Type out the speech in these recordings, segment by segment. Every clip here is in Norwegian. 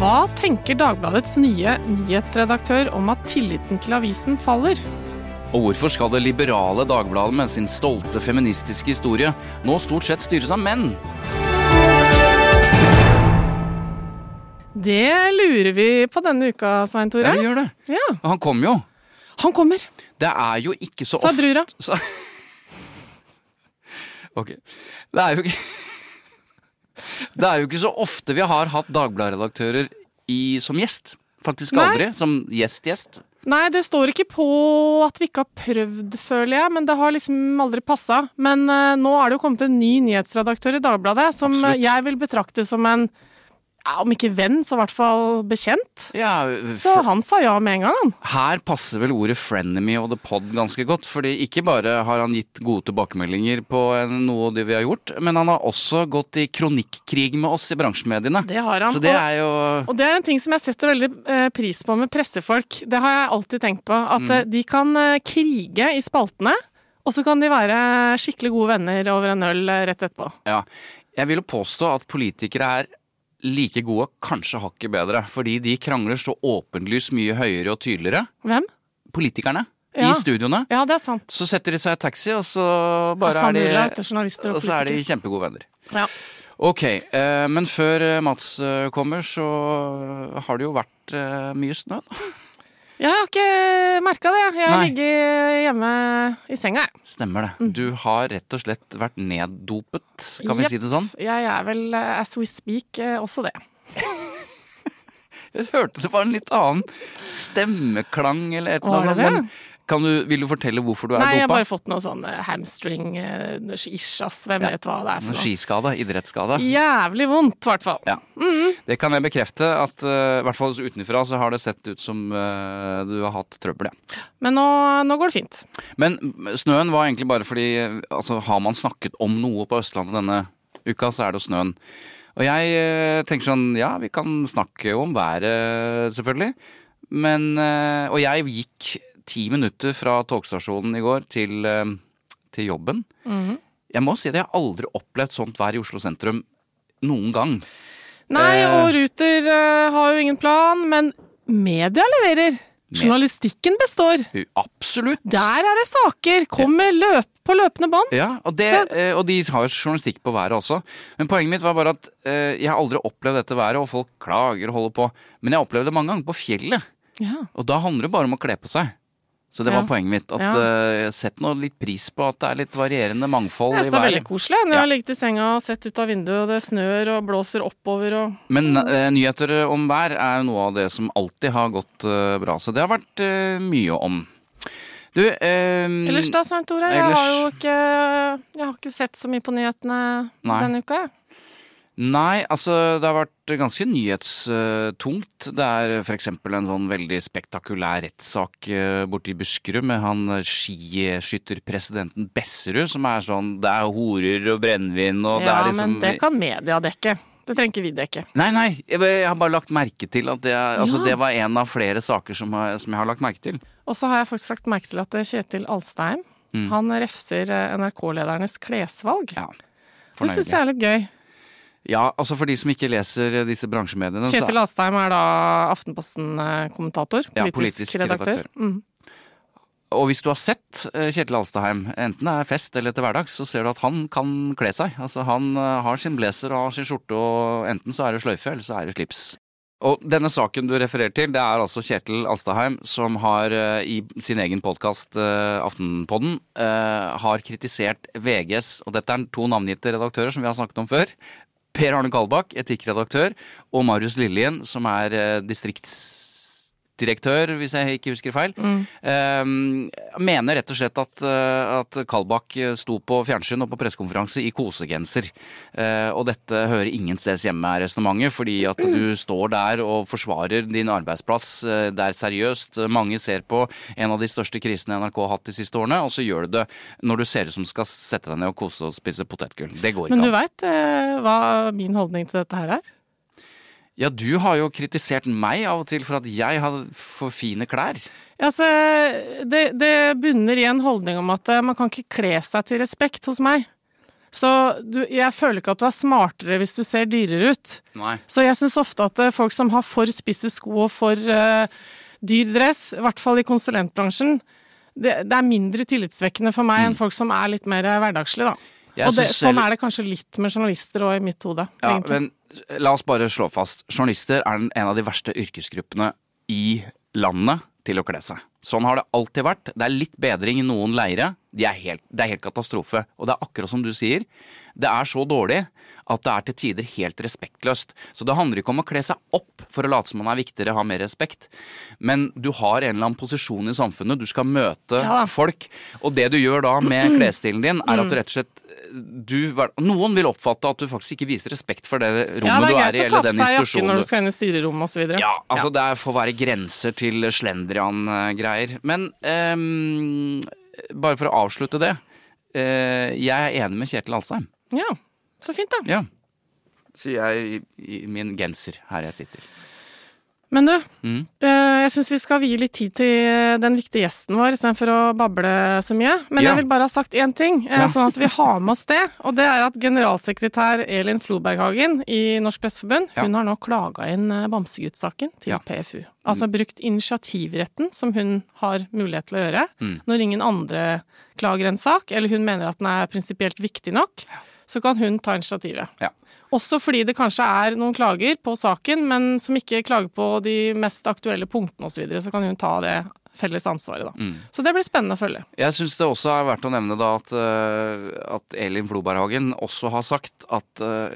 Hva tenker Dagbladets nye nyhetsredaktør om at tilliten til avisen faller? Og hvorfor skal det liberale Dagbladet med sin stolte feministiske historie nå stort sett styres av menn? Det lurer vi på denne uka, Svein Tore. Ja, vi gjør det. Ja, han kom jo. han kommer, Det er jo ikke så sa ofte brura. Så... Ok. Det er jo ikke Det er jo ikke så ofte vi har hatt Dagbladet-redaktører som gjest. Faktisk Nei. aldri. Som gjest-gjest. Nei, det står ikke på at vi ikke har prøvd, føler jeg, men det har liksom aldri passa. Men uh, nå er det jo kommet en ny nyhetsredaktør i Dagbladet som Absolutt. jeg vil betrakte som en ja, om ikke venn, så i hvert fall bekjent. Ja, Så han sa ja med en gang, han. Her passer vel ordet 'frenemy' og 'the pod' ganske godt. fordi ikke bare har han gitt gode tilbakemeldinger på noe av det vi har gjort, men han har også gått i kronikkrig med oss i bransjemediene. Det har han. Så det er jo Og det er en ting som jeg setter veldig eh, pris på med pressefolk. Det har jeg alltid tenkt på. At Mm. eh, de kan eh, krige i spaltene, og så kan de være skikkelig gode venner over en øl rett etterpå. Ja. Jeg vil jo påstå at politikere er like gode, kanskje hakket bedre. Fordi de krangler så åpenlyst mye høyere og tydeligere. Hvem? Politikerne. Ja. I studioene. Ja, det er sant. Så setter de seg i taxi, og så bare er de og så er de kjempegode venner. Ja. Ok, eh, men før eh, Mats eh, kommer, så har det jo vært mye snø. da. Jeg har ikke merka det. Jeg har Nei. ligget hjemme i senga, jeg. Stemmer det. Du har rett og slett vært neddopet, kan vi si det sånn? Jeg er vel, eh, as we speak, eh, også det. Jeg hørte det var en litt annen stemmeklang eller et eller annet. Du, vil du fortelle hvorfor du er dopa? Nei, jeg har bare fått noe sånn eh, hamstring-ish, ass. Hvem vet hva det er for noe. Skiskade? Idrettsskade? Jævlig vondt, i hvert fall. Ja. Det kan jeg bekrefte, at eh, i hvert fall utenfra så har det sett ut som uh, du har hatt trøbbel, ja. Men nå, nå går det fint. Men snøen var egentlig bare fordi altså, har man snakket om noe på Østlandet denne uka, så er det jo snøen. Og jeg uh, tenker sånn, ja, vi kan snakke om været, selvfølgelig. Men eh, Og jeg gikk ti minutter fra togstasjonen i går til, eh, til jobben. Mhm. Jeg må si at jeg har aldri opplevd sånt vær i Oslo sentrum noen gang. Nei, Eh. og Ruter eh, har jo ingen plan, men media leverer. Journalistikken består. Absolutt. Der er det saker! Kommer løp på løpende bånd. Ja, og, det, og de har jo journalistikk på været også. Men poenget mitt var bare at jeg har aldri opplevd dette været, og folk klager og holder på. Men jeg opplevde det mange ganger på fjellet. Ja. Og da handler det bare om å kle på seg. Så det var Ja. poenget mitt. At Ja. eh, Sett nå litt pris på at det er litt varierende mangfold i synes det er veldig koselig når jeg har ligget i senga og sett ut av vinduet, og det snør og blåser oppover og Men uh, nyheter om vær er jo noe av det som alltid har gått uh, bra. Så det har vært mye om. Du eh, Ellers da, Svein Tore? Jeg har jo ikke Jeg har ikke sett så mye på nyhetene Nei. denne uka, jeg. Nei, altså det har vært ganske nyhetstungt. Det er f.eks. en sånn veldig spektakulær rettssak eh, borte i Buskerud med han skiskytterpresidenten Besserud, som er sånn Det er horer og brennevin og det Ja, er liksom men det kan media dekke. Det trenger ikke vi dekke. Nei, nei, jeg har bare lagt merke til at det, er- altså, Ja. det var en av flere saker som, har- som jeg har lagt merke til. Og så har jeg faktisk lagt merke til at eh, Kjetil Alstein, Mm. han refser eh, NRK-ledernes klesvalg. Ja, det syns jeg er litt gøy. Ja, altså for de som ikke leser disse bransjemediene Kjetil Alstheim er da Aftenposten-kommentator. Ja, Politisk, politisk redaktør. redaktør. Mm. og hvis du har sett eh, Kjetil Alstaheim, enten det er fest eller til hverdags, så ser du at han kan kle seg. Altså Han eh, har sin blazer og har sin skjorte, og enten så er det sløyfe, eller så er det slips. Og denne saken du refererer til, det er altså Kjetil Alstaheim som har eh, i sin egen podkast Aftenpodden har kritisert VGs, og dette er to navngitte redaktører som vi har snakket om før. Per Arne Kalbakk, etikkredaktør, og Marius Lillien, som er distriktsdirektør, hvis jeg ikke husker feil, mm. mener rett og slett at, eh, at Kalbakk sto på fjernsyn og på pressekonferanse i kosegenser. Uh, og dette hører ingen steds hjemme, er resonnementet, fordi at du står der og forsvarer din arbeidsplass. Uh, det er seriøst. Mange ser på en av de største krisene NRK har hatt de siste årene, og så gjør du det når du ser ut som skal sette deg ned og kose og spise potetgull. Det går ikke an. Men du veit hva min holdning til dette her er? Ja, du har jo kritisert meg av og til for at jeg har for fine klær. Altså, det, det bunner i en holdning om at man kan ikke kle seg til respekt hos meg. Så du, jeg føler ikke at du er smartere hvis du ser dyrere ut. Nei. Så jeg syns ofte at folk som har for spisse sko og for uh, dyr dress, i hvert fall i konsulentbransjen, det, det er mindre tillitsvekkende for meg mm. enn folk som er litt mer hverdagslige, da. Jeg og det, sånn er det kanskje litt med journalister og i mitt hode. Ja, egentlig. men la oss bare slå fast. Journalister er en av de verste yrkesgruppene i landet til å kle seg. Sånn har det alltid vært. Det er litt bedring i noen leire. De er helt, det er helt katastrofe. Og det er akkurat som du sier. Det er så dårlig at det er til tider helt respektløst. Så det handler ikke om å kle seg opp for å late som man er viktigere, ha mer respekt. Men du har en eller annen posisjon i samfunnet, du skal møte ja. folk. Og det du gjør da med klesstilen din, er at du rett og slett du, noen vil oppfatte at du faktisk ikke viser respekt for det rommet ja, det du er i, eller den institusjonen. Ja, det er greit å ta på seg jakken når du skal inn i styrerommet osv. Ja, altså ja. det får være grenser til slendrian-greier. Men um, bare for å avslutte det. Uh, jeg er enig med Kjetil Alsheim. Ja, så fint da. Ja. Sier jeg i, i min genser her jeg sitter. Men du, mm. jeg syns vi skal vie litt tid til den viktige gjesten vår istedenfor å bable så mye. Men ja. jeg vil bare ha sagt én ting, ja. sånn at vi har med oss det. Og det er at generalsekretær Elin Floberghagen i Norsk Presseforbund, ja. hun har nå klaga inn Bamsegutt-saken til PFU. Altså mm. brukt initiativretten som hun har mulighet til å gjøre, mm. når ingen andre klager en sak, eller hun mener at den er prinsipielt viktig nok, så kan hun ta initiativet. Ja. Også fordi det kanskje er noen klager på saken, men som ikke klager på de mest aktuelle punktene osv. Så, videre, så kan hun ta det felles ansvaret, da. Mm. Så det blir spennende å følge. Jeg syns det også er verdt å nevne da at, uh, at Elin Floberghagen også har sagt at uh,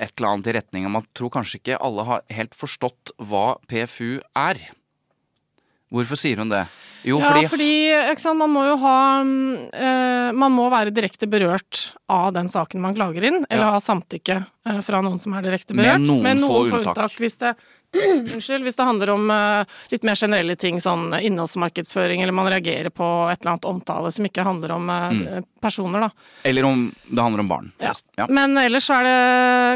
et eller annet i retning av at tror kanskje ikke alle har helt forstått hva PFU er. Hvorfor sier hun det? Jo, ja, fordi, fordi sant, man må jo ha uh, Man må være direkte berørt av den saken man klager inn, eller ja. ha samtykke uh, fra noen som er direkte berørt. Med noen, med noen få unntak. unntak. Hvis det Unnskyld, hvis det handler om uh, litt mer generelle ting, sånn innholdsmarkedsføring, eller man reagerer på et eller annet omtale som ikke handler om uh, mm. personer, da. Eller om det handler om barn. Ja. ja. Men ellers er det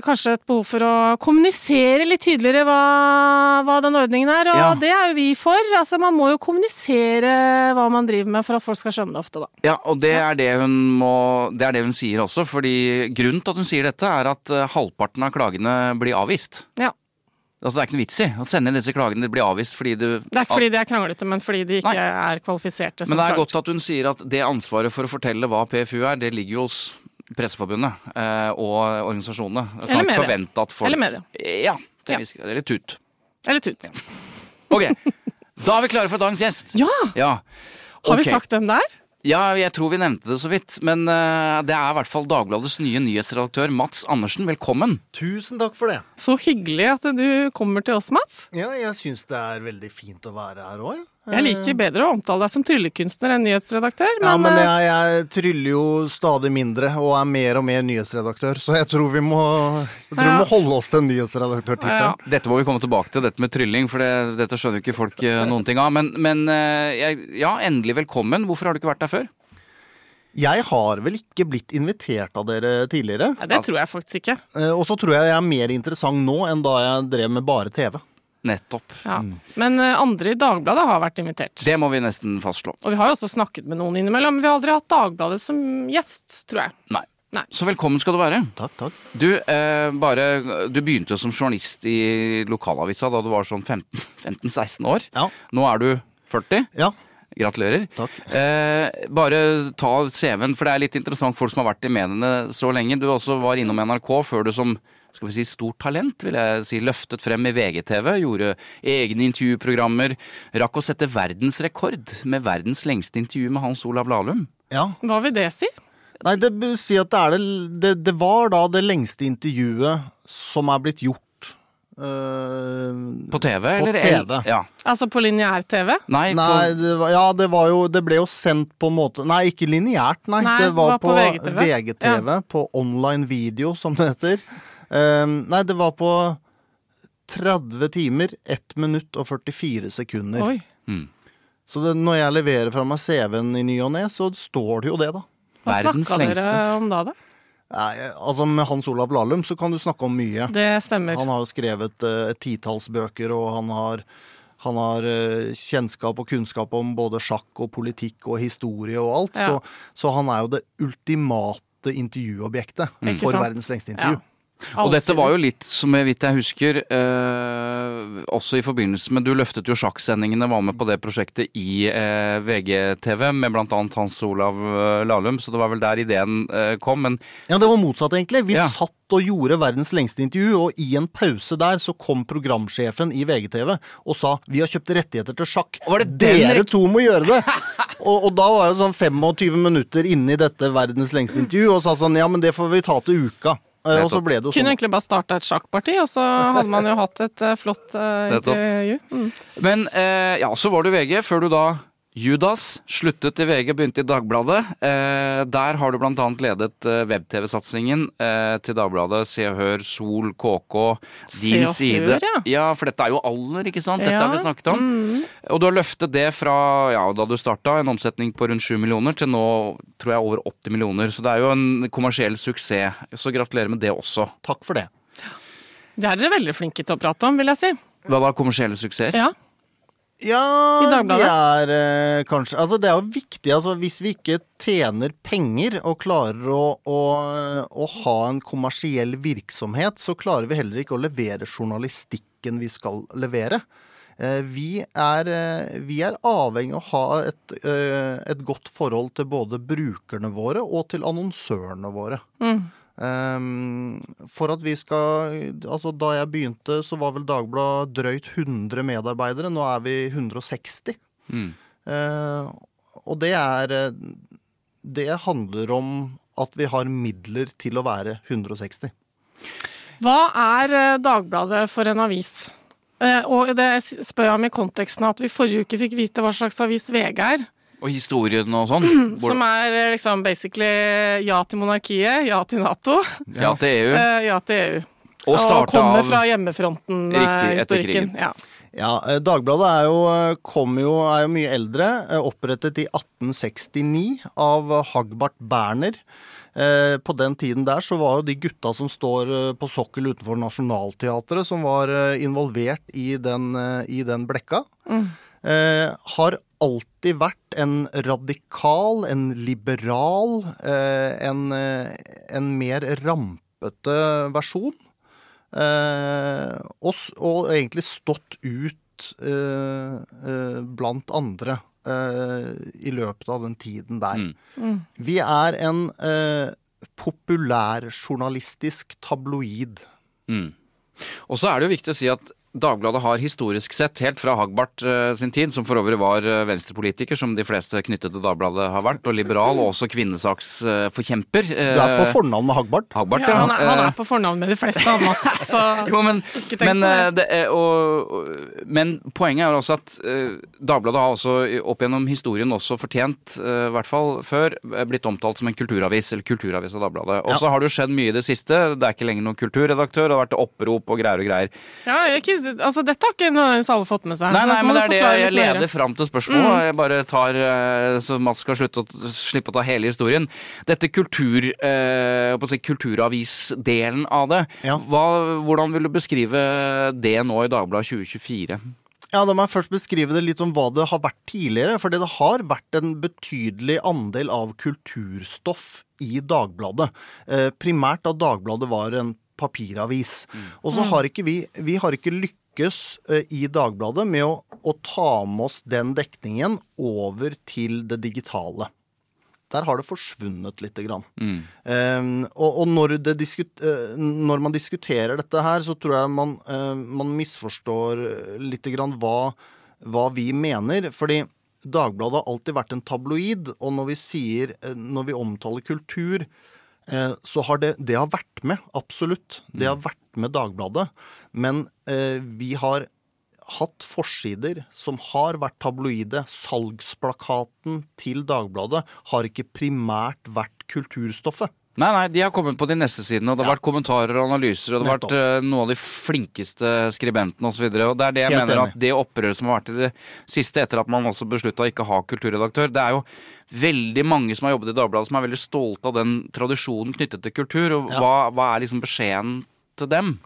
kanskje et behov for å kommunisere litt tydeligere hva, hva den ordningen er, og ja. det er jo vi for. Altså, man må jo kommunisere hva man driver med for at folk skal skjønne det ofte, da. Ja, og det er det hun må Det er det hun sier også, fordi grunnen til at hun sier dette, er at uh, halvparten av klagene blir avvist. Ja. Altså, det er ikke noe vits i å sende disse klagene. Det blir avvist fordi du Det er ikke fordi de er kranglete, men fordi de ikke Nei. er kvalifiserte Men det er godt at hun sier at det ansvaret for å fortelle hva PFU er, det ligger jo hos Presseforbundet eh, og organisasjonene. Jeg kan ikke forvente at folk Eller media. Ja. ja. Eller tut. Eller tut. Ja. Ok. Da er vi klare for dagens gjest. Ja! ja. Okay. Har vi sagt hvem det er? Ja, jeg tror vi nevnte det så vidt. Men uh, det er i hvert fall Dagbladets nye nyhetsredaktør Mats Andersen. Velkommen. Tusen takk for det. Så hyggelig at du kommer til oss, Mats. Ja, jeg syns det er veldig fint å være her òg, jeg liker bedre å omtale deg som tryllekunstner enn nyhetsredaktør. Men, ja, men eh, jeg, jeg, tryller jo stadig mindre og er mer og mer nyhetsredaktør, så jeg tror vi må, tror ja. vi må holde oss til nyhetsredaktørtittelen. Ja. Dette må vi komme tilbake til, dette med trylling, for det, dette skjønner jo ikke folk eh, noen ting av. Men, men eh, jeg, ja, endelig velkommen. Hvorfor har du ikke vært der før? Jeg har vel ikke blitt invitert av dere tidligere. Ja, det tror jeg faktisk ikke. Og så tror jeg jeg er mer interessant nå enn da jeg drev med bare TV. Nettopp. Ja. Men uh, andre i Dagbladet har vært invitert. Det må vi nesten fastslå. Og vi har jo også snakket med noen innimellom. men Vi har aldri hatt Dagbladet som gjest, tror jeg. Nei. Nei. Så velkommen skal du være. Takk, takk. Du, eh, bare, du begynte jo som journalist i lokalavisa da du var sånn 15-16 år. Ja. Nå er du 40. Ja. Gratulerer. Takk. Eh, bare ta CV-en, for det er litt interessant folk som har vært i mediene så lenge. Du også var innom NRK før du som skal vi si stort talent, vil jeg si, løftet frem i VGTV, gjorde egne intervjuprogrammer, rakk å sette verdensrekord med verdens lengste intervju med Hans Olav Lahlum. Ja. Hva vil det si? Nei, det si at det er det, det Det var da det lengste intervjuet som er blitt gjort. Uh, På TV, På eller? TV. Ja. Altså på lineær-TV? Nei, Nei, på, det var, ja, det var jo Det ble jo sendt på en måte Nei, ikke lineært, nei. Nei, det var, på, VGTV. VGTV. På online video, som det heter. Um, nei, det var på 30 timer, 1 minutt og 44 sekunder. Oi. mm. Så det, når jeg leverer fra meg CV-en i ny og ne, så står det jo det, da. Hva snakka dere om da, da? Nei, altså Med Hans Olav Lahlum så kan du snakke om mye. Det stemmer. Han har jo skrevet uh, et titalls bøker, og han har, han har uh, kjennskap og kunnskap om både sjakk og politikk og historie og alt. Ja. Så, så han er jo det ultimate intervjuobjektet mm. for verdens lengste intervju. Ja. Og dette var jo litt, som jeg vidt jeg husker, eh, også i forbindelse med Du løftet jo sjakksendingene, var med på det prosjektet i eh, VGTV med annet Hans Olav eh, Lahlum, så det var vel der ideen eh, kom. Men Ja, det var motsatt, egentlig. Vi Ja. satt og gjorde verdens lengste intervju, og i en pause der så kom programsjefen i VGTV og sa vi har kjøpt rettigheter til sjakk. Var det Dere to må gjøre det! og, og da var jeg sånn 25 minutter inne i dette verdens lengste intervju og sa sånn ja, men det får vi ta til uka. Eh, Og så ble det jo Kunne sånn. egentlig bare starta et sjakkparti, og så hadde man jo hatt et eh, flott eh, intervju. Mm. Men eh, ja, så var du VG, før du da Judas sluttet i VG, begynte i Dagbladet. Eh, der har du blant annet ledet eh, web-TV-satsingen eh, til Dagbladet. Se og Hør, Sol, KK, Din Se og Side. Hør, ja. ja, for dette er jo alder, ikke sant? Dette Ja, har vi snakket om. Og du har løftet det fra ja, da du starta, en omsetning på rundt 7 millioner, til nå tror jeg over 80 millioner. Så det er jo en kommersiell suksess. Så gratulerer med det også. Takk for det. Det er dere veldig flinke til å prate om, vil jeg si. Hva da, kommersielle suksesser? Ja. Ja, vi er eh, kanskje Altså, det er jo viktig, altså. Hvis vi ikke tjener penger og klarer å, å, å ha en kommersiell virksomhet, så klarer vi heller ikke å levere journalistikken vi skal levere. Eh, Vi er, eh, vi er avhengig av å ha et, eh, et godt forhold til både brukerne våre og til annonsørene våre. Um, for at vi skal Altså, da jeg begynte, så var vel Dagbladet drøyt 100 medarbeidere. Nå er vi 160. Mm. Uh, og det er Det handler om at vi har midler til å være 160. Hva er eh, Dagbladet for en avis? Uh, og det spør jeg om i konteksten av at vi forrige uke fikk vite hva slags avis VG er. Og historien og sånn? Som er eh, liksom basically ja til monarkiet, ja til Nato, Ja, til EU. eh, ja til EU. Og Og kommer fra hjemmefronten, eh, Riktig, etter historikken. krigen. Ja. Ja, eh, Dagbladet er jo, eh, kom jo, er jo mye eldre. eh, Opprettet i 1869 av Hagbart Berner. Eh, På den tiden der så var jo de gutta som står eh, på sokkel utenfor Nationaltheatret, som var eh, involvert i den, eh, i den blekka, eh, har alltid vært en radikal, en liberal, eh, en, eh, en mer rampete versjon. Eh, og, og egentlig stått ut blant andre eh, i løpet av den tiden der. Vi er en eh, populærjournalistisk tabloid. Mm. Og så er det jo viktig å si at Dagbladet har historisk sett, helt fra Hagbart eh, sin tid, som for øvrig var eh, venstrepolitiker, som de fleste knyttet til Dagbladet har vært, og liberal, og også kvinnesaksforkjemper. Du er på fornavn med Hagbart. Hagbart, Ja, ja. han, er, han Eh, er på fornavn med de fleste, han Mats. Så jo, men, Ikke tenk men, på det. eh, det er, og, og, men poenget er også at eh, Dagbladet har også opp gjennom historien også fortjent, eh, i hvert fall før, eh, blitt omtalt som en kulturavis, eller kulturavis av Dagbladet. Og så har det jo skjedd mye i det siste. Det er ikke lenger noen kulturredaktør, det har vært opprop og greier og greier. ja, jeg ikke, altså, dette har ikke nødvendigvis alle fått med seg. Nei, nei, men det er det jeg leder fram til spørsmålet. Jeg bare tar eh, Så Mats skal slutte å, slippe å ta hele historien. Dette kultur, eh, si, kulturavisdelen av det, Ja. hva, hvordan vil du beskrive det nå i Dagbladet 2024? Ja, Da må jeg først beskrive det litt om hva det har vært tidligere. For det har vært en betydelig andel av kulturstoff i Dagbladet. Eh, primært da Dagbladet var en papiravis. Og så har ikke vi Vi har ikke lykkes eh, i Dagbladet med å, å ta med oss den dekningen over til det digitale. Der har det forsvunnet lite grann. Mm. Um, og, og når, det diskut, uh, når, man diskuterer dette her, så tror jeg man, uh, man misforstår lite grann hva, hva, vi mener. Fordi Dagbladet har alltid vært en tabloid, og når vi sier, uh, når vi omtaler kultur, så har det, det har vært med, absolutt. Det har vært med Dagbladet. Men vi har hatt forsider som har vært tabloide. Salgsplakaten til Dagbladet har ikke primært vært kulturstoffet. Nei, nei, de har kommet på de neste sidene, og det har vært kommentarer og analyser, og det har vært uh, noen av de flinkeste skribentene osv. Og, og det er det jeg Helt mener enig. at det opprøret som har vært i det siste, etter at man også beslutta å ikke ha kulturredaktør, det er jo veldig mange som har jobbet i Dagbladet som er veldig stolte av den tradisjonen knyttet til kultur, og ja. hva, hva er liksom beskjeden til dem?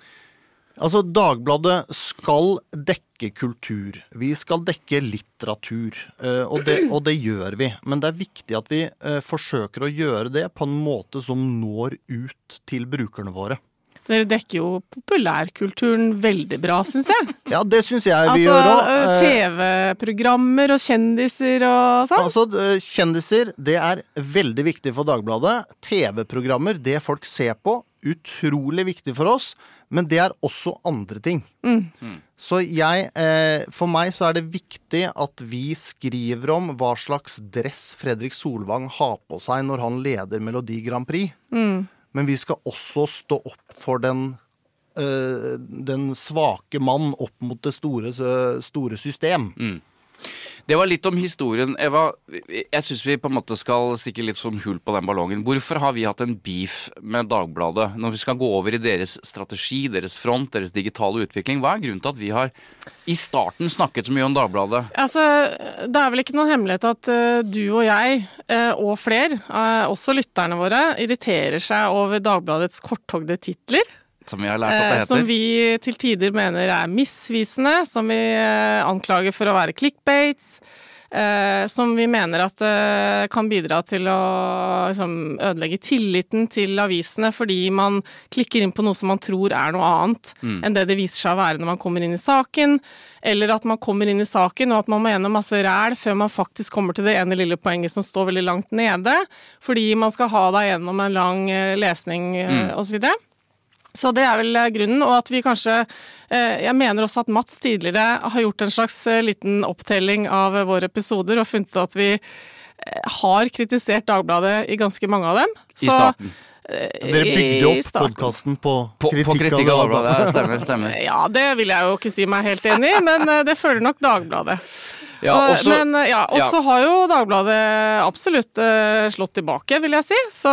Altså, Dagbladet skal dekke kultur. Vi skal dekke litteratur. Eh, og det, og det, gjør vi. Men det er viktig at vi eh, forsøker å gjøre det på en måte som når ut til brukerne våre. Dere dekker jo populærkulturen veldig bra, syns jeg. Ja, det syns jeg vi altså, gjør òg. Altså TV-programmer og kjendiser og sånn. Altså, kjendiser, det er veldig viktig for Dagbladet. TV-programmer, det folk ser på, utrolig viktig for oss. Men det er også andre ting. Mm. Mm. Så jeg eh, For meg så er det viktig at vi skriver om hva slags dress Fredrik Solvang har på seg når han leder Melodi Grand Prix. Mm. Men vi skal også stå opp for den eh, den svake mann opp mot det store, store system. Det var litt om historien. Eva, jeg syns vi på en måte skal stikke litt sånn hull på den ballongen. Hvorfor har vi hatt en beef med Dagbladet når vi skal gå over i deres strategi, deres front, deres digitale utvikling? Hva er grunnen til at vi har i starten snakket så mye om Dagbladet? Altså, Det er vel ikke noen hemmelighet at uh, du og jeg, uh, og flere, uh, også lytterne våre, irriterer seg over Dagbladets korthogde titler. Som vi har lært at det eh, heter. Som vi til tider mener er misvisende, som vi eh, anklager for å være clickbates. Eh, som vi mener at kan bidra til å liksom, ødelegge tilliten til avisene fordi man klikker inn på noe som man tror er noe annet mm. enn det det viser seg å være når man kommer inn i saken. Eller at man kommer inn i saken og at man må gjennom masse ræl før man faktisk kommer til det ene lille poenget som står veldig langt nede. Fordi man skal ha deg gjennom en lang lesning mm. osv. Så det er vel eh, grunnen, og at vi kanskje eh, Jeg mener også at Mats tidligere har gjort en slags eh, liten opptelling av våre episoder og funnet at vi har kritisert Dagbladet i ganske mange av dem. I starten. Dere bygde opp podkasten på, på, kritikk, på kritikk av Dagbladet. Ja, stemmer, stemmer. Ja, det vil jeg jo ikke si meg helt enig i, men det føler nok Dagbladet. Ja, også, Men ja, også ja. har jo Dagbladet absolutt uh, slått tilbake, vil jeg si. Så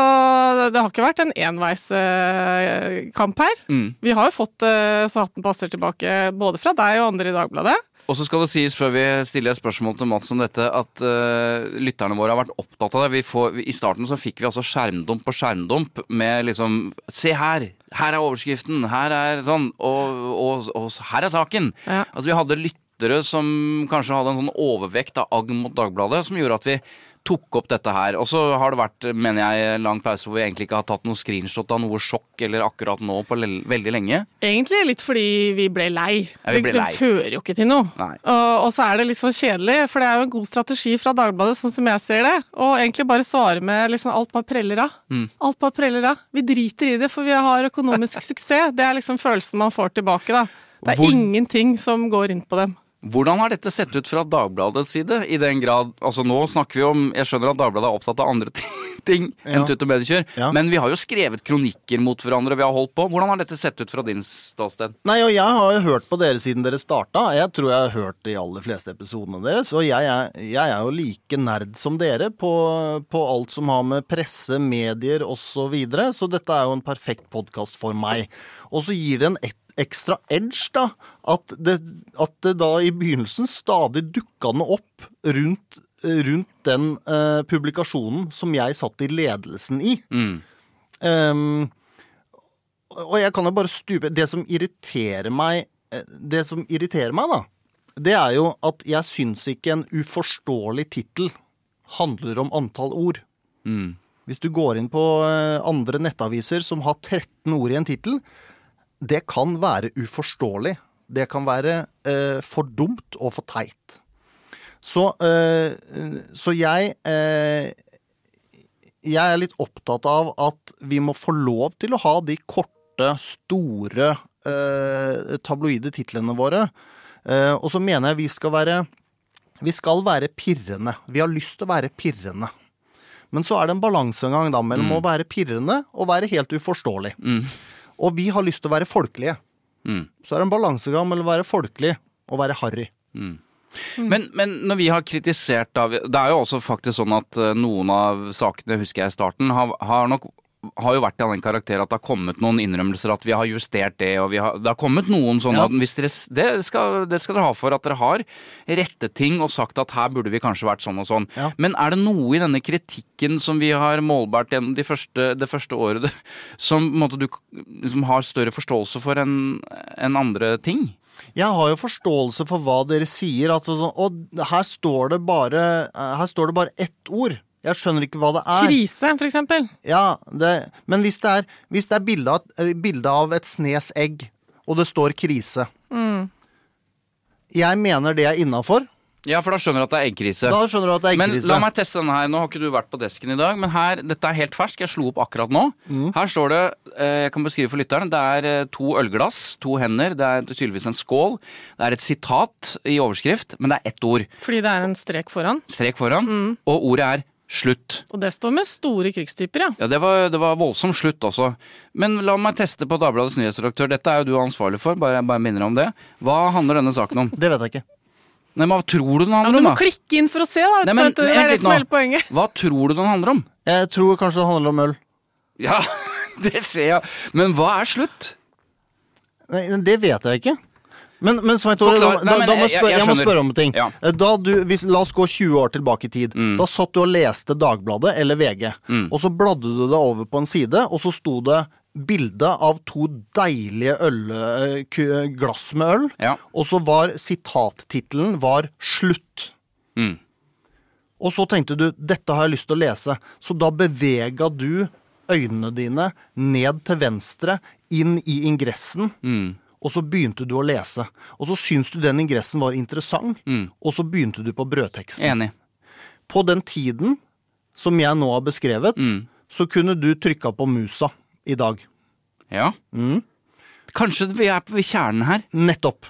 det har ikke vært en enveiskamp her. Mm. Vi har jo fått så hatten passer tilbake både fra deg og andre i Dagbladet. Og så skal det sies, før vi stiller et spørsmål til Mats om dette, at uh, lytterne våre har vært opptatt av det. Får, I starten så fikk vi altså skjermdump på skjermdump med liksom Se her! Her er overskriften! Her er sånn! Og, og, og her er saken! Ja. Altså Vi hadde lytt lyttere som kanskje hadde en sånn overvekt av agn mot Dagbladet, som gjorde at vi tok opp dette her. Og så har det vært, mener jeg, en lang pause hvor vi egentlig ikke har tatt noe screenshot av noe sjokk eller akkurat nå på veldig lenge. Egentlig litt fordi vi ble lei. Ja, vi ble det, lei. det fører jo ikke til noe. Og, og, så er det litt sånn kjedelig, for det er jo en god strategi fra Dagbladet, sånn som jeg ser det. Og egentlig bare svare med liksom alt bare preller av. Mm. Alt bare preller av. Vi driter i det, for vi har økonomisk suksess. Det er liksom følelsen man får tilbake, da. Det er Hvor... ingenting som går inn på dem. Hvordan har dette sett ut fra Dagbladets side? I den grad, altså Nå snakker vi om Jeg skjønner at Dagbladet er opptatt av andre ting enn ja. Tutt og Mediekjør, ja. men vi har jo skrevet kronikker mot hverandre. Vi har holdt på. Hvordan har dette sett ut fra din ståsted? Nei, og Jeg har jo hørt på dere siden dere starta. Jeg tror jeg har hørt de aller fleste episodene deres. Og jeg er, jeg er jo like nerd som dere på, på alt som har med presse, medier osv. Så, videre. så dette er jo en perfekt podkast for meg. Og så gir det en ett ekstra edge, da. At det, at det da i begynnelsen stadig dukka noe opp rundt, rundt den uh, publikasjonen som jeg satt i ledelsen i. Mm. Um, og jeg kan jo bare stupe Det som irriterer meg eh, Det som irriterer meg, da, det er jo at jeg syns ikke en uforståelig tittel handler om antall ord. Mm. Hvis du går inn på eh, andre nettaviser som har 13 ord i en tittel, det kan være uforståelig det kan være eh, for dumt og for teit. Så, eh, så jeg eh, Jeg er litt opptatt av at vi må få lov til å ha de korte, store eh, tabloide titlene våre. Eh, og så mener jeg vi skal være Vi skal være pirrende. Vi har lyst til å være pirrende. Men så er det en balansegang da mellom å være pirrende og være helt uforståelig. Og vi har lyst til å være folkelige. Mm. Så er det en balansegang mellom å være folkelig og være harry. Men, men når vi har kritisert da Det er jo også faktisk sånn at eh, noen av sakene, husker jeg i starten, har, har nok har jo vært av den karakter at det har kommet noen innrømmelser, at vi har justert det, og vi har, det har kommet noen sånne Ja. dere, det, skal, det skal dere ha for at dere har rettet ting og sagt at her burde vi kanskje vært sånn og sånn. Ja. Men er det noe i denne kritikken som vi har målbart gjennom de første, det første året, som måte, du som har større forståelse for enn en andre ting? Jeg har jo forståelse for hva dere sier. At, sånn, og her står det bare Her står det bare ett ord. Jeg skjønner ikke hva det er. Krise, for eksempel. Ja, det, men hvis det er, hvis det er bilde av, eh, bilde av et snes egg, og det står 'krise' Jeg mener det er innafor. Ja, for da skjønner du at det er eggkrise. Da skjønner du at det er eggkrise. Men la meg teste denne her. Nå har ikke du vært på desken i dag, men her, dette er helt fersk. Jeg slo opp akkurat nå. Mm. Her står det, eh, jeg kan beskrive for lytteren, det er eh, to ølglass, to hender, det er tydeligvis en skål. Det er et sitat i overskrift, men det er ett ord. Fordi det er en strek foran. Strek foran. Mm. Og ordet er slutt. Og det står med store krigstyper, ja. Ja, det var, det var voldsom slutt også. Men la meg teste på Dagbladets nyhetsredaktør. Dette er jo du ansvarlig for, bare, bare minner om det. Hva handler denne saken om? Det vet jeg ikke. Nei, men Hva tror du den ja om, da? du må klikke inn for å se, da. Nei, men, det er det som er hele poenget. Hva tror du den handler om? Jeg tror kanskje det handler om øl. Ja, det ser jeg. Men hva er slutt? Nei, det vet jeg ikke. Men, men Svein Tore, da, da, da må jeg, spørre, jeg må spørre om en ting. Ja. Mm. Du, hvis, la oss gå 20 år tilbake i tid. Da satt du og leste Dagbladet eller VG, og så bladde du det over på en side, og så sto det bilde av to deilige øl, eh, glass med øl, Ja. og så var sitattittelen var 'Slutt'. Mm. Og så tenkte du 'dette har jeg lyst til å lese', så da bevega du øynene dine ned til venstre, inn i ingressen, Mm. Og så begynte du å lese. Og så syntes du den ingressen var interessant, Mm. og så begynte du på brødteksten. Enig. På den tiden som jeg nå har beskrevet, Mm. så kunne du trykka på musa i dag. Ja. Mm. Kanskje vi er ved kjernen her. Nettopp.